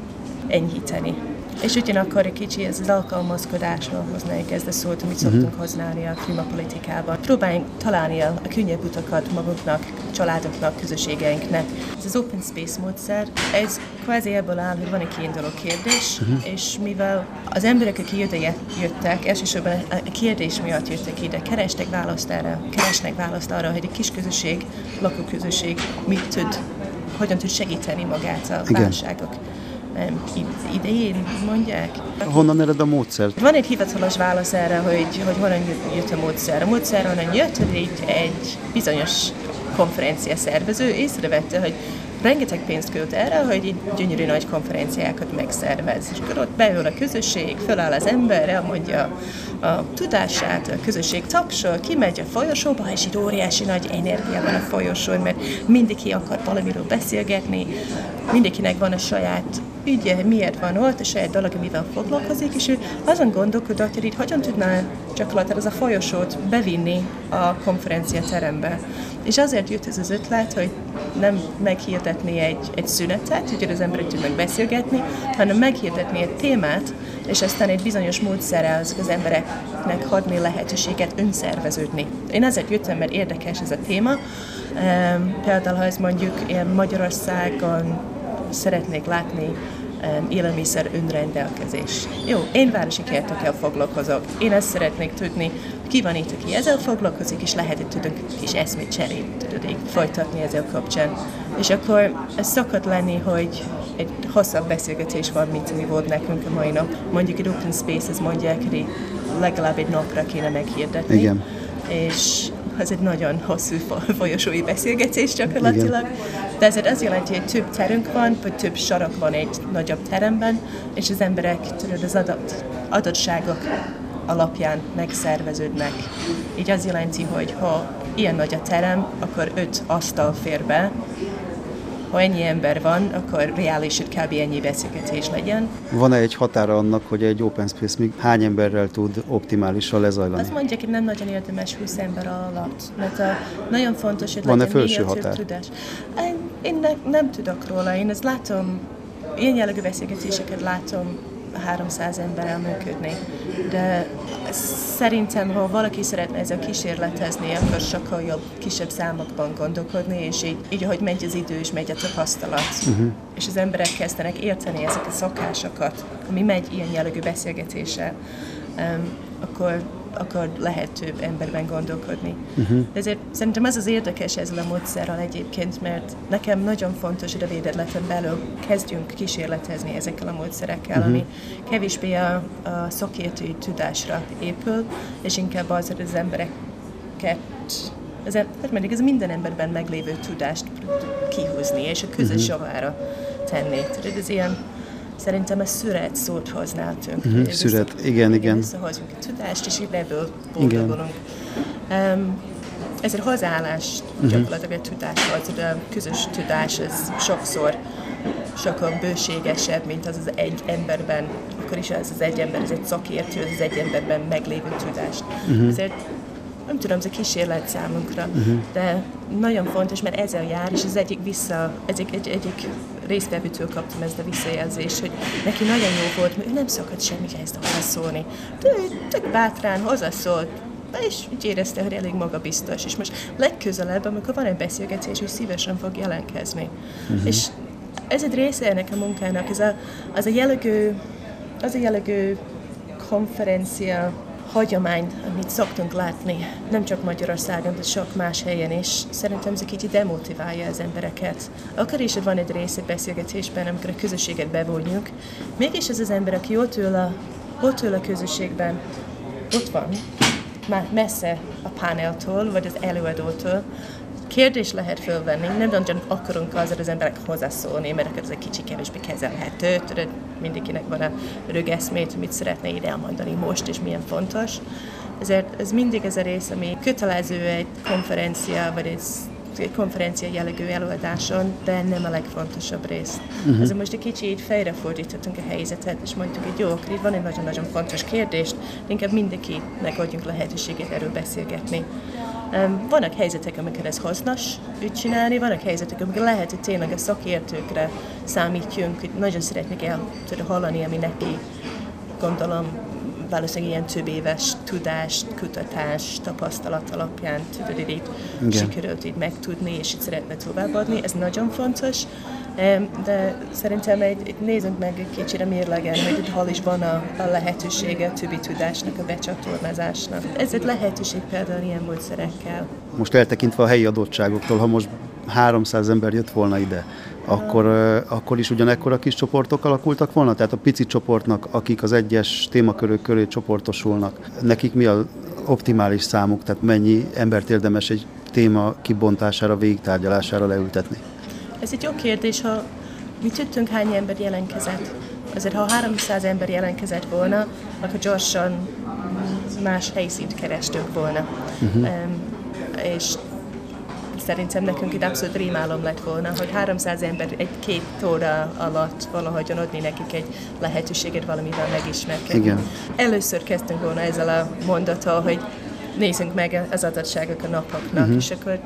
enyhíteni. És ugyanakkor egy kicsi ez az alkalmazkodásról hoznék ezt a szót, amit uh-huh. szoktunk használni a klímapolitikában. Próbáljunk találni a, a könnyebb utakat magunknak, családoknak, közösségeinknek. Ez az Open Space módszer, ez kvázi ebből áll, hogy van egy kiinduló kérdés, uh-huh. és mivel az emberek, akik ide jöttek, elsősorban a kérdés miatt jöttek ide, kerestek választ erre, keresnek választ arra, hogy egy kis közösség, lakóközösség mit tud, hogyan tud segíteni magát a Igen. Válságok idején mondják. Honnan ered a módszer? Van egy hivatalos válasz erre, hogy, hogy honnan jött a módszer. A módszer onnan jött, hogy egy, egy bizonyos konferencia szervező észrevette, hogy rengeteg pénzt költ erre, hogy így gyönyörű nagy konferenciákat megszervez. És akkor ott beül a közösség, föláll az ember, elmondja a tudását, a közösség tapsol, kimegy a folyosóba, és itt óriási nagy energia van a folyosón, mert mindenki akar valamiről beszélgetni, mindenkinek van a saját ügye, miért van ott, a saját dolog, amivel foglalkozik, és ő azon gondolkodott, hogy itt hogyan tudná gyakorlatilag az a folyosót bevinni a konferencia terembe. És azért jött ez az ötlet, hogy nem meghirdetni egy, egy szünetet, hogy az emberek tudnak beszélgetni, hanem meghirdetni egy témát, és aztán egy bizonyos módszerrel az embereknek adni lehetőséget önszerveződni. Én azért jöttem, mert érdekes ez a téma. Például, ha ez mondjuk Magyarországon szeretnék látni élelmiszer önrendelkezés. Jó, én városi kertekkel foglalkozok. Én ezt szeretnék tudni, ki van itt, aki ezzel foglalkozik, és lehet, hogy tudunk kis eszmét cserét, tudod, így folytatni ezzel kapcsán. És akkor ez szokott lenni, hogy egy hosszabb beszélgetés van, mint mi volt nekünk a mai nap. Mondjuk egy open spaces mondják, hogy legalább egy napra kéne meghirdetni. Igen. És ez egy nagyon hosszú folyosói beszélgetés gyakorlatilag. De ezért az jelenti, hogy több terünk van, vagy több sarok van egy nagyobb teremben, és az emberek tudod, az adott, adottságok alapján megszerveződnek. Így az jelenti, hogy ha ilyen nagy a terem, akkor öt asztal fér be, ha ennyi ember van, akkor reális, hogy kb. ennyi beszélgetés legyen. Van-e egy határa annak, hogy egy open space még hány emberrel tud optimálisan lezajlani? Azt mondják, hogy nem nagyon érdemes 20 ember alatt, mert a, nagyon fontos, hogy Van-e felső határ? tudás. Én, én ne, nem tudok róla, én ezt látom, ilyen jellegű beszélgetéseket látom 300 emberrel működni. De szerintem, ha valaki szeretne ezzel kísérletezni, akkor sokkal jobb, kisebb számokban gondolkodni, és így, így ahogy megy az idő, és megy a tapasztalat, uh-huh. és az emberek kezdenek érteni ezeket a szokásokat, ami megy ilyen jellegű beszélgetése, um, akkor akkor lehet több emberben gondolkodni. Uh-huh. Ezért szerintem ez az érdekes ezzel a módszerrel egyébként, mert nekem nagyon fontos, hogy a védetleten belül kezdjünk kísérletezni ezekkel a módszerekkel, uh-huh. ami kevésbé a, a szakértői tudásra épül, és inkább az, hogy az embereket ez, hát mindig ez minden emberben meglévő tudást kihúzni, és a közös uh-huh. javára tenni. Tehát ez ilyen Szerintem a szüret szót hoználtunk. Uh-huh, mhm, szüret, vissza, igen, igen. Visszahozunk a tudást, és így ebből boldogulunk. Um, ez egy hozzáállás uh-huh. gyakorlatilag a tudáshoz, a közös tudás, ez sokszor sokkal bőségesebb, mint az az egy emberben, akkor is az az egy ember, ez egy szakértő, az az egy emberben meglévő tudást. Uh-huh. Ezért nem tudom, ez a kísérlet számunkra, uh-huh. de nagyon fontos, mert ezzel jár, és az egyik vissza, egyik, egy, egyik résztvevőtől kaptam ezt a visszajelzést, hogy neki nagyon jó volt, mert ő nem szokott semmihez hozzászólni. De ő tök bátrán hozzászólt, és úgy érezte, hogy elég magabiztos. És most legközelebb, amikor van egy beszélgetés, hogy szívesen fog jelentkezni. Uh-huh. És ez egy része ennek a munkának, ez a, az a jellegű, az a jellegű konferencia hagyományt, amit szoktunk látni, nem csak Magyarországon, de sok más helyen is. Szerintem ez egy kicsit demotiválja az embereket. Akkor is van egy része beszélgetésben, amikor a közösséget bevonjuk, mégis ez az ember, aki ott ül a, ott ül a közösségben, ott van, már messze a paneltól, vagy az előadótól, kérdés lehet fölvenni, nem nagyon akarunk azért az emberek hozzászólni, mert akkor ez egy kicsi kevésbé kezelhető, tudod, mindenkinek van a rögeszmét, mit szeretne ide elmondani most, és milyen fontos. Ezért ez mindig ez a rész, ami kötelező egy konferencia, vagy egy egy konferencia jellegű előadáson, de nem a legfontosabb rész. Uh-huh. Azért most egy kicsit fordítottunk a helyzetet, és mondtuk, hogy jó, akkor itt van egy nagyon-nagyon fontos kérdés, inkább mindenki megadjunk lehetőséget erről beszélgetni. Vannak helyzetek, amikor ez hasznos úgy csinálni, vannak helyzetek, amikor lehet, hogy tényleg a szakértőkre számítjunk, hogy nagyon szeretnék el hallani, ami neki gondolom valószínűleg ilyen több éves tudást, kutatás, tapasztalat alapján tudod, így sikerült így megtudni, és így szeretne továbbadni. Ez nagyon fontos, de szerintem egy, egy nézzünk meg egy kicsit a mérlegen, hogy itt hol is van a, a lehetősége a többi tudásnak, a becsatornázásnak. Ez egy lehetőség például ilyen módszerekkel. Most eltekintve a helyi adottságoktól, ha most 300 ember jött volna ide, akkor, akkor is ugyanekkor kis csoportok alakultak volna? Tehát a pici csoportnak, akik az egyes témakörök köré csoportosulnak, nekik mi az optimális számuk, tehát mennyi embert érdemes egy téma kibontására, végigtárgyalására leültetni? Ez egy jó kérdés, ha mi tudtunk hány ember jelentkezett. Azért ha 300 ember jelentkezett volna, akkor gyorsan más helyszínt kerestünk volna. Uh-huh. Um, és szerintem nekünk itt abszolút rémálom lett volna, hogy 300 ember egy-két óra alatt valahogyan adni nekik egy lehetőséget valamivel megismerkedni. Igen. Először kezdtünk volna ezzel a mondattal, hogy nézzünk meg az adatságok a napoknak, uh-huh. és akkor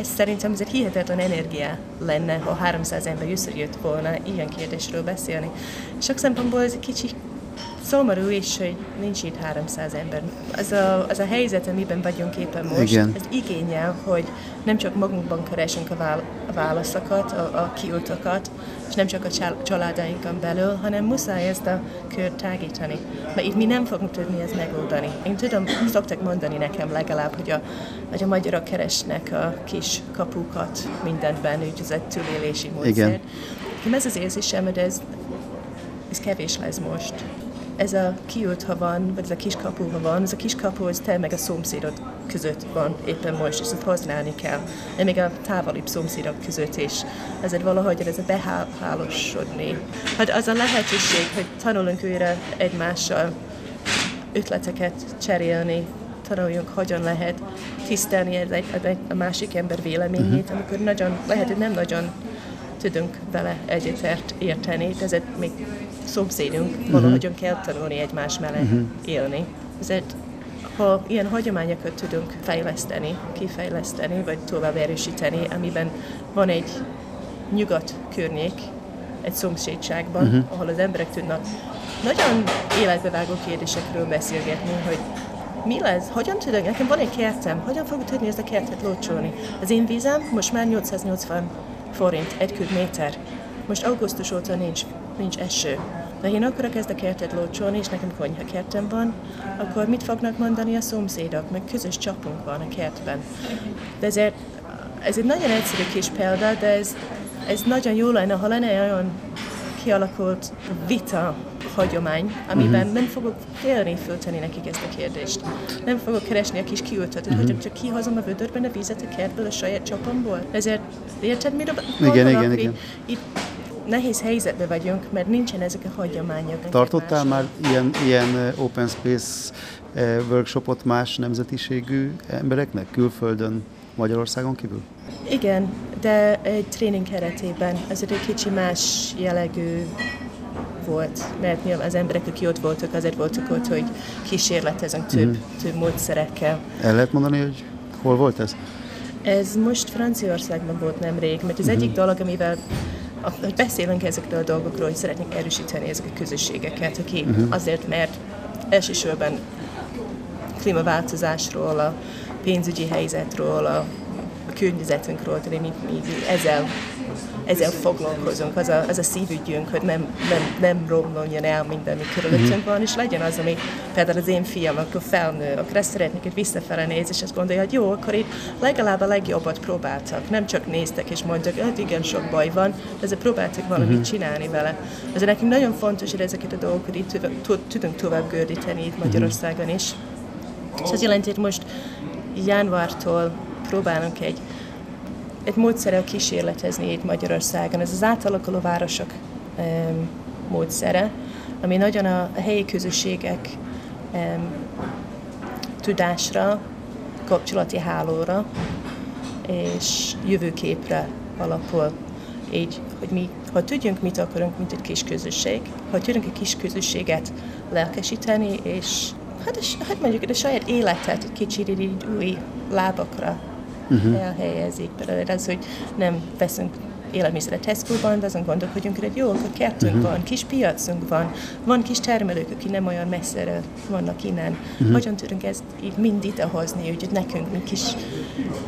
ez szerintem ez egy hihetetlen energia lenne, ha 300 ember összejött volna ilyen kérdésről beszélni. Sok szempontból ez egy kicsi szomorú is, hogy nincs itt 300 ember. Az a, az a helyzet, amiben vagyunk éppen most, Igen. ez igényel, hogy nem csak magunkban keresünk a válaszokat, a, a kiutakat, és nem csak a csal- családainkon belül, hanem muszáj ezt a kört tágítani. Mert itt mi nem fogunk tudni ezt megoldani. Én tudom, szoktak mondani nekem legalább, hogy a, hogy a magyarok keresnek a kis kapukat mindenben, úgy ez egy túlélési módszer. Igen. Nekem ez az érzésem, hogy ez, ez kevés lesz most. Ez a kiút, ha van, vagy ez a kis kapu, ha van, ez a kis kapu, ez te meg a szomszédod között van éppen most, és ezt használni kell. De még a távolibb szomszédok között is. Ezért valahogy ez a behálosodni. Hát az a lehetőség, hogy tanulunk újra egymással ötleteket cserélni, tanuljunk, hogyan lehet tisztelni egy, egy, a másik ember véleményét, uh-huh. amikor nagyon, lehet, hogy nem nagyon tudunk vele egyetért érteni, ezért még szomszédunk, uh-huh. valahogyan kell tanulni egymás mellett uh-huh. élni. Ezért ha ilyen hagyományokat tudunk fejleszteni, kifejleszteni, vagy tovább erősíteni, amiben van egy nyugat környék, egy szomszédságban, uh-huh. ahol az emberek tudnak nagyon életbevágó kérdésekről beszélgetni, hogy mi lesz, hogyan tudok, nekem van egy kertem, hogyan fogok tudni ezt a kertet lócsolni. Az én vízem most már 880 forint egy köbméter. Most augusztus óta nincs, nincs eső. De ha én akarok ezt a kertet lócsolni, és nekem konyha kertem van, akkor mit fognak mondani a szomszédok? Meg közös csapunk van a kertben. De ezért, ez egy nagyon egyszerű kis példa, de ez, ez nagyon jó lenne, ha lenne olyan kialakult vita hagyomány, amiben uh-huh. nem fogok félni föltenni nekik ezt a kérdést. Nem fogok keresni a kis kiültetőt, uh-huh. hogy csak kihozom a vödörben a vizet a kertből a saját csapomból. Ezért érted, mire Igen, igen, igen. Itt nehéz helyzetben vagyunk, mert nincsen ezek a hagyományok. Tartottál már ilyen, ilyen open space workshopot más nemzetiségű embereknek külföldön, Magyarországon kívül? Igen, de egy tréning keretében, ez egy kicsi más jellegű volt, mert nyilván az emberek, akik ott voltak, azért voltak ott, hogy kísérletezünk több, mm. több módszerekkel. El lehet mondani, hogy hol volt ez? Ez most Franciaországban volt nemrég, mert az mm-hmm. egyik dolog, amivel hogy beszélünk ezekről a dolgokról, hogy szeretnénk erősíteni ezeket a közösségeket, aki uh-huh. azért, mert elsősorban klímaváltozásról, a pénzügyi helyzetről, a, környezetünkről, tehát mi, mi ezzel, ezzel foglalkozunk, az a, az a szívügyünk, hogy nem, nem, nem romlonjon el minden, ami körülöttünk van, és legyen az, ami például az én fiam, akkor felnő, akkor ezt szeretnék, hogy visszafele néz, és azt gondolja, hogy jó, akkor itt legalább a legjobbat próbáltak. Nem csak néztek és mondtak, hogy hát igen, sok baj van, de ezzel próbáltak valamit uh-huh. csinálni vele. Ezért nekünk nagyon fontos, hogy ezeket a dolgokat itt tudunk tovább gördíteni itt Magyarországon is. És az jelenti, hogy most januártól próbálunk egy, egy módszerrel kísérletezni itt Magyarországon. Ez az átalakuló városok módszere, ami nagyon a, helyi közösségek tudásra, kapcsolati hálóra és jövőképre alapul. Így, hogy mi, ha tudjunk, mit akarunk, mint egy kis közösség, ha tudunk egy kis közösséget lelkesíteni, és hát, hát mondjuk a saját életet egy kicsit így új lábakra uh-huh. elhelyezik. Például az, hogy nem veszünk élelmiszeret Tesco-ban, de azon gondolkodjunk, hogy jó, akkor kertünk uh-huh. van, kis piacunk van, van kis termelők, akik nem olyan messzere vannak innen. Uh-huh. Hogyan tudunk ezt így mind idehozni, hogy nekünk, mint kis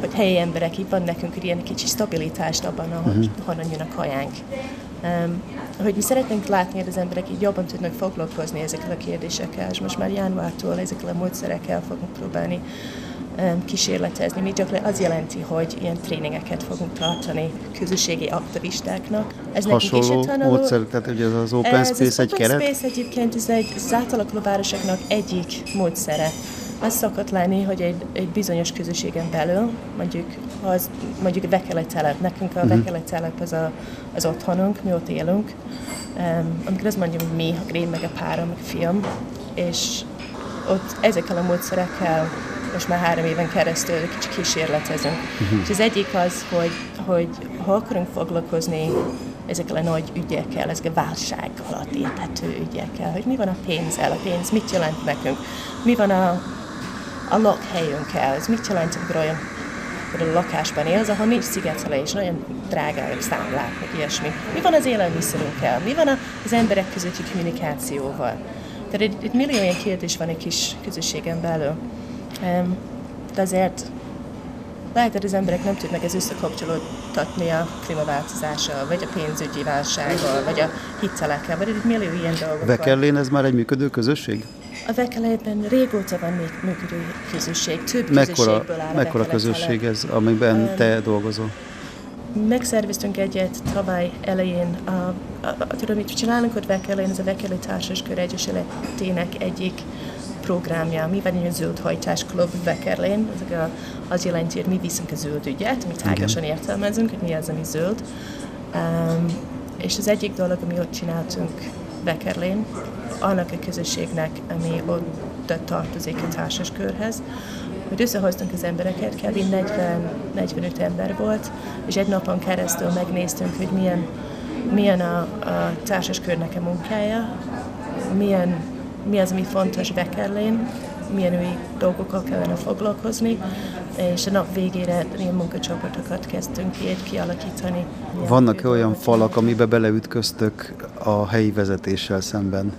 hogy helyi emberek, így van nekünk hogy ilyen kicsi stabilitást abban, ahol uh-huh. honnan jön a kajánk. Um, hogy mi szeretnénk látni, hogy az emberek így jobban tudnak foglalkozni ezekkel a kérdésekkel, és most már januártól ezekkel a módszerekkel fogunk próbálni kísérletezni. Mi csak az jelenti, hogy ilyen tréningeket fogunk tartani közösségi aktivistáknak. Ez Hasonló módszer, tehát ugye ez az Open Space ez egy Open keret? Space egyébként ez egy az átalakuló városoknak egyik módszere. Az szokott lenni, hogy egy, egy bizonyos közösségen belül, mondjuk, az, mondjuk telep, nekünk a uh-huh. telep az a, az otthonunk, mi ott élünk, um, amikor azt mondjuk, mi, a én meg a párom, meg a fiam, és ott ezekkel a módszerekkel most már három éven keresztül kicsit kísérletezünk. Uh-huh. És az egyik az, hogy, hogy ha akarunk foglalkozni ezekkel a nagy ügyekkel, ezek a válság alatt érthető ügyekkel, hogy mi van a pénzzel, a pénz mit jelent nekünk, mi van a, a lakhelyünkkel, ez mit jelent, amikor olyan a lakásban élsz, ahol nincs szigetelés, nagyon drágák számlák, meg ilyesmi. Mi van az élelmiszerünkkel? Mi van az emberek közötti kommunikációval? Tehát itt, itt millió ilyen kérdés van egy kis közösségen belül. Um, de azért lehet, hogy az emberek nem tudnak ez összekapcsolódtatni a klímaváltozással, vagy a pénzügyi válsággal, vagy a hitelekkel, vagy egy millió ilyen dolgokkal. Vekerlén ez már egy működő közösség? A Vekelejben régóta van még működő közösség, több Mekkora, közösségből áll mekkora közösség ez, amiben Em, te dolgozol? Megszerveztünk egyet tavaly elején. A, a, a, tudom, mit csinálunk ott Vekelén, ez a Vekeli Társaskör Egyesületének egyik programja. Mi van egy zöld hajtás klub a, az jelenti, hogy mi viszünk a zöld ügyet, mi tágasan értelmezünk, hogy mi az, ami zöld. Um, és az egyik dolog, ami ott csináltunk Vekerlén, annak a közösségnek, ami ott tartozik a társaskörhez, hogy összehoztunk az embereket, kb. 40-45 ember volt, és egy napon keresztül megnéztünk, hogy milyen, milyen a, a társaskörnek a munkája, milyen, mi az, ami fontos Vekerlén, milyen új dolgokkal kellene foglalkozni, és a nap végére ilyen munkacsoportokat kezdtünk így kialakítani. Ilyen Vannak-e új olyan falak, amiben beleütköztök a helyi vezetéssel szemben?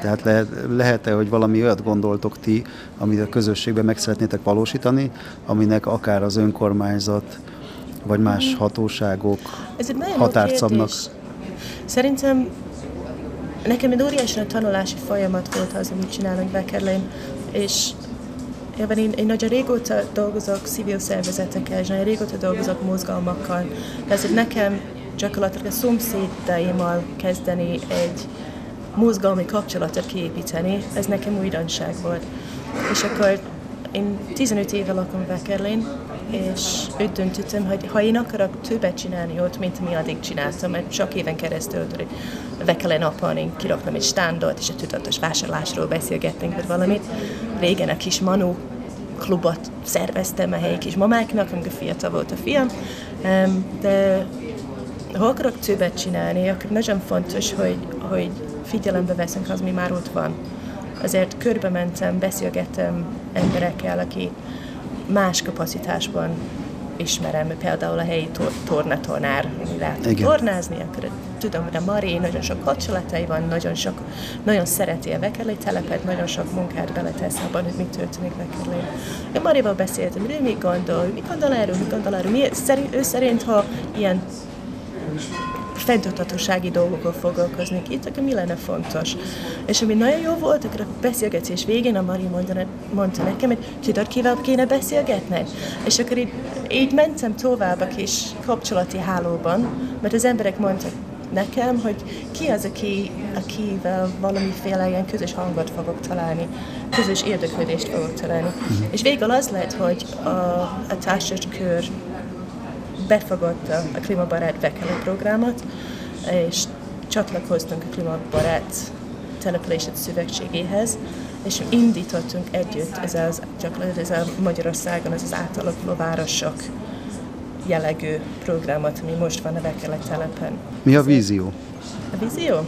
Tehát lehet, lehet-e, hogy valami olyat gondoltok ti, amit a közösségben meg szeretnétek valósítani, aminek akár az önkormányzat, vagy más hatóságok határt szabnak? Szerintem nekem egy óriási tanulási folyamat volt az, amit csinálunk Beckerlén, és Ebben én, én nagyon régóta dolgozok civil szervezetekkel, és nagyon régóta dolgozok mozgalmakkal. Ezért nekem gyakorlatilag a szomszédaimmal kezdeni egy mozgalmi kapcsolatot kiépíteni, ez nekem újdonság volt. És akkor én 15 éve lakom Beckerlén, és úgy döntöttem, hogy ha én akarok többet csinálni ott, mint mi addig csináltam, mert sok éven keresztül tudod, Vekele napon én kiraktam egy standot, és a tudatos vásárlásról beszélgettünk, vagy valamit. Régen a kis Manu klubot szerveztem a helyi kis mamáknak, amikor fiatal volt a fiam, de ha akarok többet csinálni, akkor nagyon fontos, hogy, hogy figyelembe veszünk az, mi már ott van. Azért körbe mentem, beszélgettem emberekkel, aki más kapacitásban ismerem, például a helyi tor- tornatornár, ami lehet Igen. tornázni, akkor tudom, hogy a Mari nagyon sok kapcsolatai van, nagyon, sok, nagyon szereti a Vekerlé telepet, nagyon sok munkát beletesz abban, hogy mit történik Vekerlén. Én Marival beszéltem, hogy ő mit gondol, mit gondol erről, mit gondol erről, mi, szerint, ő szerint, ha ilyen fenntarthatósági dolgokkal foglalkoznék itt, akkor mi lenne fontos. És ami nagyon jó volt, akkor a beszélgetés végén a Mari mondta, mondta nekem, hogy tudod, kivel kéne beszélgetned? És akkor így, így mentem tovább a kis kapcsolati hálóban, mert az emberek mondtak nekem, hogy ki az, aki, akivel valamiféle ilyen közös hangot fogok találni, közös érdeklődést fogok találni. És végül az lett, hogy a, a társas kör befogadta a Klímabarát Bekele programot, és csatlakoztunk a Klímabarát települések szövetségéhez, és indítottunk együtt ez az, gyakorlatilag ez a Magyarországon ez az átalakuló városok jellegű programot, ami most van a Bekele telepen. Mi a vízió? A vízió?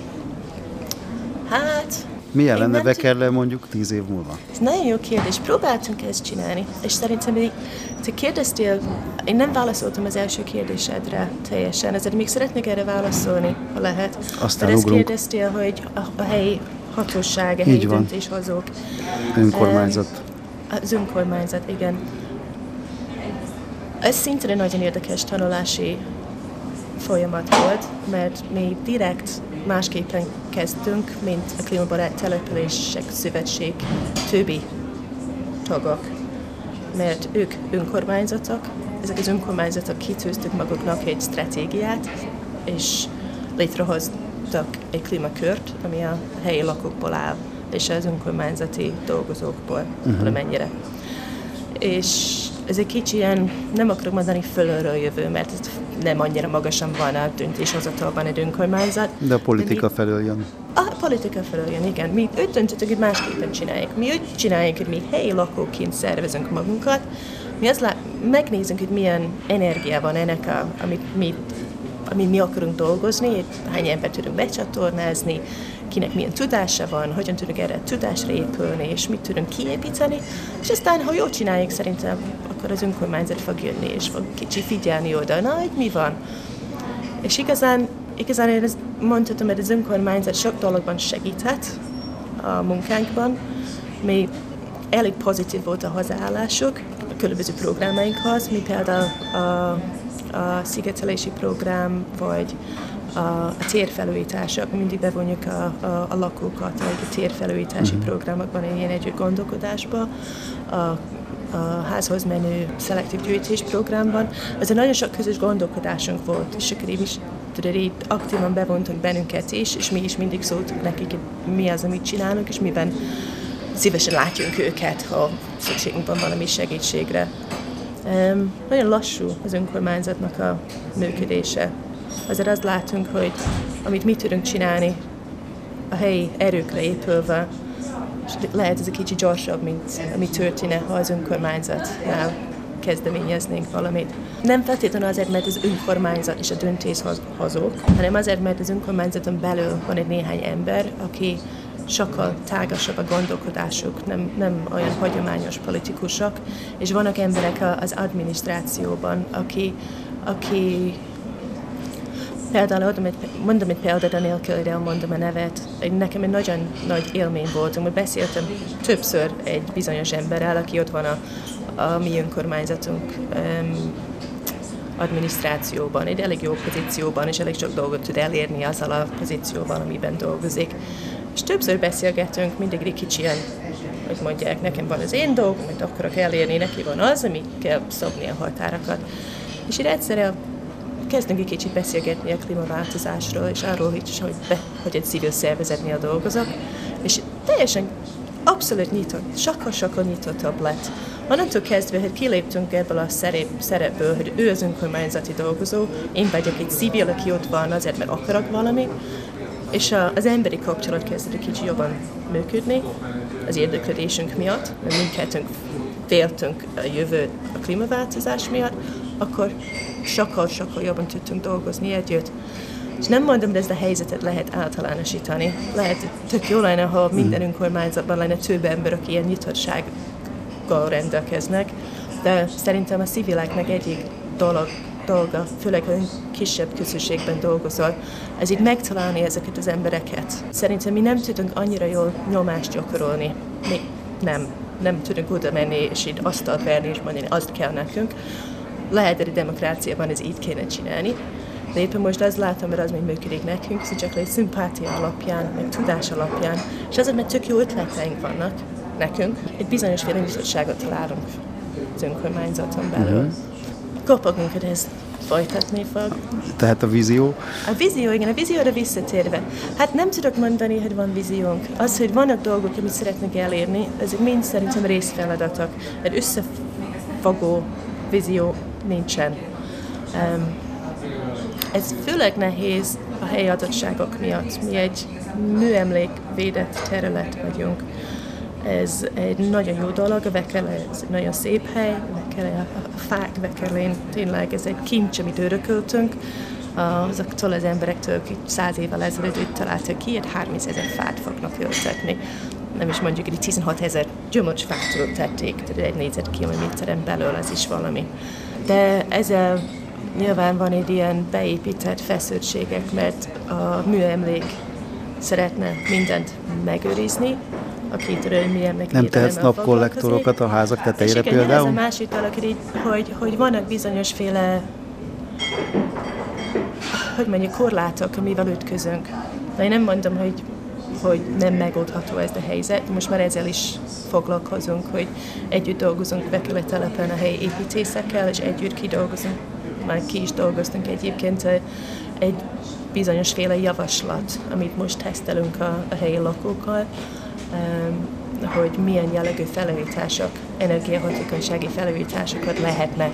Hát, Milyen Én lenne Bekerle mondjuk tíz év múlva? Ez nagyon jó kérdés. Próbáltunk ezt csinálni, és szerintem így, te kérdeztél, én nem válaszoltam az első kérdésedre teljesen, ezért még szeretnék erre válaszolni, ha lehet. Aztán Mert ezt ugrunk. kérdeztél, hogy a, a helyi hatóság, a helyi Így van. döntéshozók. Önkormányzat. Az önkormányzat, igen. Ez szintén nagyon érdekes tanulási folyamat volt, mert mi direkt másképpen kezdtünk, mint a Klímabarát Települések Szövetség többi tagok. Mert ők önkormányzatok, ezek az önkormányzatok kitűztük maguknak egy stratégiát, és létrehoztak egy klímakört, ami a helyi lakókból áll, és az önkormányzati dolgozókból uh-huh. valamennyire. És ez egy kicsi ilyen, nem akarok mondani fölölről jövő, mert ez nem annyira magasan van a döntéshozatalban egy önkormányzat. De a politika mi- felől jön. a politika felől jön, igen. Mi úgy döntöttük, hogy másképpen csináljuk. Mi úgy csináljuk, hogy mi helyi lakóként szervezünk magunkat. Mi azt lá- megnézzük, hogy milyen energia van ennek, a, amit mi, amit mi akarunk dolgozni, hány embert tudunk becsatornázni, kinek milyen tudása van, hogyan tudunk erre tudásra épülni, és mit tudunk kiépíteni. És aztán, ha jól csináljuk, szerintem akkor az önkormányzat fog jönni, és fog kicsi figyelni oda, na, hogy mi van. És igazán, igazán én ezt mondhatom, hogy az önkormányzat sok dologban segített a munkánkban. Mi elég pozitív volt a hozzáállásuk a különböző programainkhoz, mi például a, a szigetelési program, vagy a, a térfelújítások, mindig bevonjuk a, a, a lakókat a térfelújítási uh-huh. programokban, ilyen együtt gondolkodásba. A, a házhoz menő szelektív gyűjtés programban. Ezzel nagyon sok közös gondolkodásunk volt, és akkor is így aktívan bevontak bennünket is, és mi is mindig szóltunk nekik, hogy mi az, amit csinálunk, és miben szívesen látjunk őket, ha szükségünk van valami segítségre. Um, nagyon lassú az önkormányzatnak a működése. Azért azt látunk, hogy amit mi tudunk csinálni, a helyi erőkre épülve, és lehet ez egy kicsit gyorsabb, mint ami történne, ha az önkormányzatnál kezdeményeznénk valamit. Nem feltétlenül azért, mert az önkormányzat és a döntéshozók, hanem azért, mert az önkormányzaton belül van egy néhány ember, aki sokkal tágasabb a gondolkodásuk, nem, nem olyan hagyományos politikusok, és vannak emberek az adminisztrációban, aki, aki Például egy, mondom egy példát, anélkül, hogy elmondom a nevet. Nekem egy nagyon nagy élmény volt, hogy beszéltem többször egy bizonyos emberrel, aki ott van a, a mi önkormányzatunk um, adminisztrációban, egy elég jó pozícióban, és elég sok dolgot tud elérni azzal a pozícióval, amiben dolgozik. És többször beszélgetünk, mindig kicsi hogy mondják, nekem van az én dolgom, amit akarok elérni, neki van az, ami kell szabni a határokat. És így egyszerűen kezdünk egy kicsit beszélgetni a klímaváltozásról, és arról is, hogy, be, hogy egy civil szervezetnél dolgozok, és teljesen abszolút nyitott, sokkal-sokkal nyitottabb lett. Onnantól kezdve, hogy kiléptünk ebből a szerep, szerepből, hogy ő az önkormányzati dolgozó, én vagyok egy civil, aki ott van azért, mert akarok valami, és az emberi kapcsolat kezdett kicsit jobban működni az érdeklődésünk miatt, mert mindkettőnk féltünk a jövő a klímaváltozás miatt, akkor sokkal-sokkal jobban tudtunk dolgozni együtt. És nem mondom, hogy ezt a helyzetet lehet általánosítani. Lehet, tök jó lenne, ha minden önkormányzatban lenne több ember, aki ilyen nyitottsággal rendelkeznek, de szerintem a civileknek egyik dolog, dolga, főleg ha kisebb közösségben dolgozol, ez így megtalálni ezeket az embereket. Szerintem mi nem tudunk annyira jól nyomást gyakorolni. Mi nem. Nem tudunk oda menni, és így asztalt verni, és mondani, azt kell nekünk lehet, hogy a demokráciában ez így kéne csinálni, de éppen most azt látom, mert az még működik nekünk, hogy csak egy szimpátia alapján, meg tudás alapján, és azért, mert tök jó ötleteink vannak nekünk, egy bizonyos féle találunk az önkormányzaton belül. Uh-huh. Kopogunk, hogy ez folytatni fog. Tehát a vízió? A vízió, igen, a vízióra visszatérve. Hát nem tudok mondani, hogy van víziónk. Az, hogy vannak dolgok, amit szeretnék elérni, ezek mind szerintem részfeladatok. Egy összefogó vízió nincsen. Ez főleg nehéz a helyi adottságok miatt. Mi egy műemlék védett terület vagyunk. Ez egy nagyon jó dolog, a Vekele, ez egy nagyon szép hely, Vekele, a fák Vekelén, tényleg ez egy kincs, amit örököltünk, azoktól az emberektől, akik száz évvel ezelőtt itt találtak ki, egy 30 ezer fát fognak ültetni. Nem is mondjuk, hogy 16 ezer gyümölcsfát ültették, tehát egy négyzetkilométeren belül ez is valami de ezzel nyilván van egy ilyen beépített feszültségek, mert a műemlék szeretne mindent megőrizni, aki tudod, műemlék Nem tehetsz napkollektorokat a házak tetejére igen, például? ez a másik dolog, hogy, hogy vannak bizonyosféle hogy mondjuk korlátok, amivel ütközünk. De én nem mondom, hogy hogy nem megoldható ez a helyzet. Most már ezzel is foglalkozunk, hogy együtt dolgozunk telepen a helyi építészekkel, és együtt kidolgozunk, már ki is dolgoztunk egyébként egy bizonyos féle javaslat, amit most tesztelünk a, a helyi lakókkal, hogy milyen jellegű felújítások, energiahatékonysági felújításokat lehetne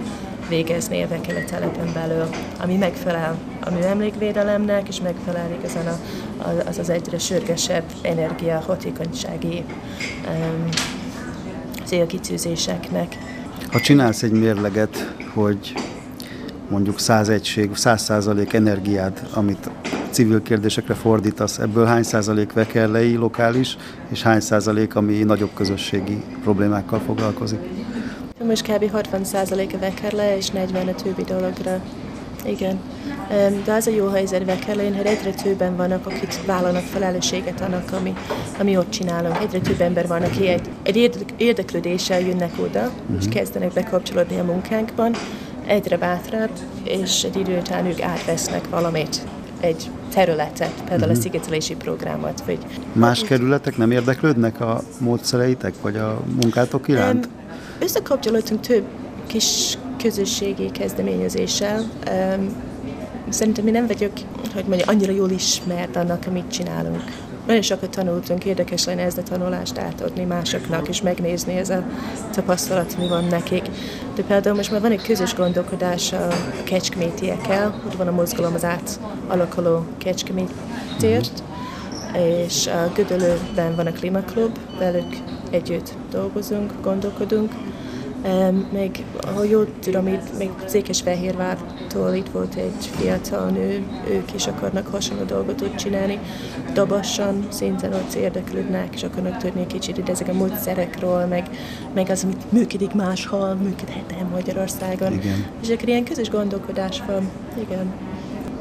végezni a Bekele telepen belül, ami megfelel a műemlékvédelemnek, és megfelel igazán a, a, az az egyre sürgesebb energiahatékonysági um, célkitűzéseknek. Ha csinálsz egy mérleget, hogy mondjuk 100 egység, 100 százalék amit civil kérdésekre fordítasz, ebből hány százalék vekerlei, lokális, és hány százalék, ami nagyobb közösségi problémákkal foglalkozik? Most kb. 60% a vekerle, és 40 a többi dologra. Igen. de az a jó helyzet Vekerlén, hogy egyre többen vannak, akik vállalnak felelősséget annak, ami, ami ott csinálunk. Egyre több ember van, aki egy, egy érdeklődéssel jönnek oda, uh-huh. és mhm. kezdenek bekapcsolódni a munkánkban, egyre bátrább, és egy idő után ők átvesznek valamit egy területet, például uh-huh. a mhm. szigetelési programot. Vagy Más kerületek nem érdeklődnek a módszereitek, vagy a munkátok iránt? Um, összekapcsolódtunk több kis közösségi kezdeményezéssel. Szerintem mi nem vagyok, hogy mondja, annyira jól ismert annak, amit csinálunk. Nagyon sokat tanultunk, érdekes lenne ezt a tanulást átadni másoknak, és megnézni ez a tapasztalat, mi van nekik. De például most már van egy közös gondolkodás a kecskemétiekkel, ott van a mozgalom az átalakuló kecskemétért, és a Gödölőben van a Klimaklub, velük együtt dolgozunk, gondolkodunk, még, ha jól tudom, itt még Székesfehérvártól itt volt egy fiatal nő, ők is akarnak hasonló dolgot csinálni. Dabassan szintén ott érdeklődnek, és akarnak tudni kicsit itt ezek a módszerekről, meg, meg az, amit működik máshol, működhet Magyarországon. Igen. És akkor ilyen közös gondolkodás van. Igen.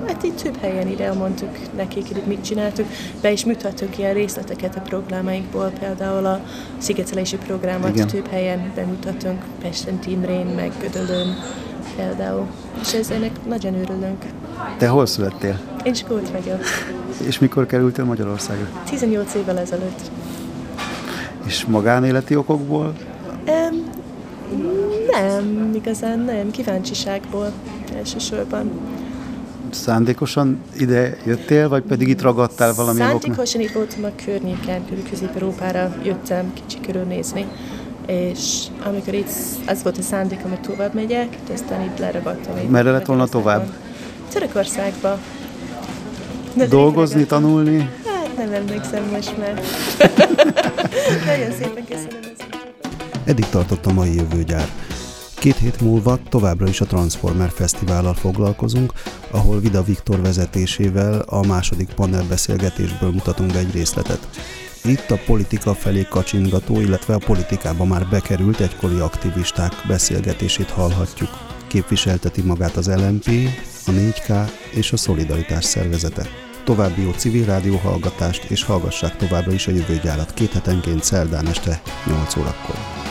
Hát itt több helyen ide elmondtuk nekik, hogy mit csináltuk. Be is mutattuk ilyen részleteket a programainkból, például a szigetelési programot Igen. több helyen bemutatunk, Pesten, Timrén, meg Gödöllőn például. És ez ennek nagyon örülünk. Te hol születtél? Én Skót vagyok. És mikor kerültél Magyarországra? 18 évvel ezelőtt. És magánéleti okokból? Um, nem, igazán nem, kíváncsiságból elsősorban szándékosan ide jöttél, vagy pedig itt ragadtál valami Szándékosan itt voltam a környéken, Közép-Európára jöttem kicsi körülnézni, és amikor itt az volt a szándékom, hogy tovább megyek, de aztán itt leragadtam. Merre lett volna tovább? Törökországba. Dolgozni, tanulni? Hát nem emlékszem most már. (laughs) Nagyon szépen köszönöm. Eddig tartott a mai jövőgyár. Két hét múlva továbbra is a Transformer Fesztivállal foglalkozunk, ahol Vida Viktor vezetésével a második panelbeszélgetésből mutatunk be egy részletet. Itt a politika felé kacsingató, illetve a politikába már bekerült egykori aktivisták beszélgetését hallhatjuk. Képviselteti magát az LMP, a 4K és a Szolidaritás szervezete. További jó civil rádió hallgatást, és hallgassák továbbra is a jövőgyárat két hetenként szerdán este 8 órakor.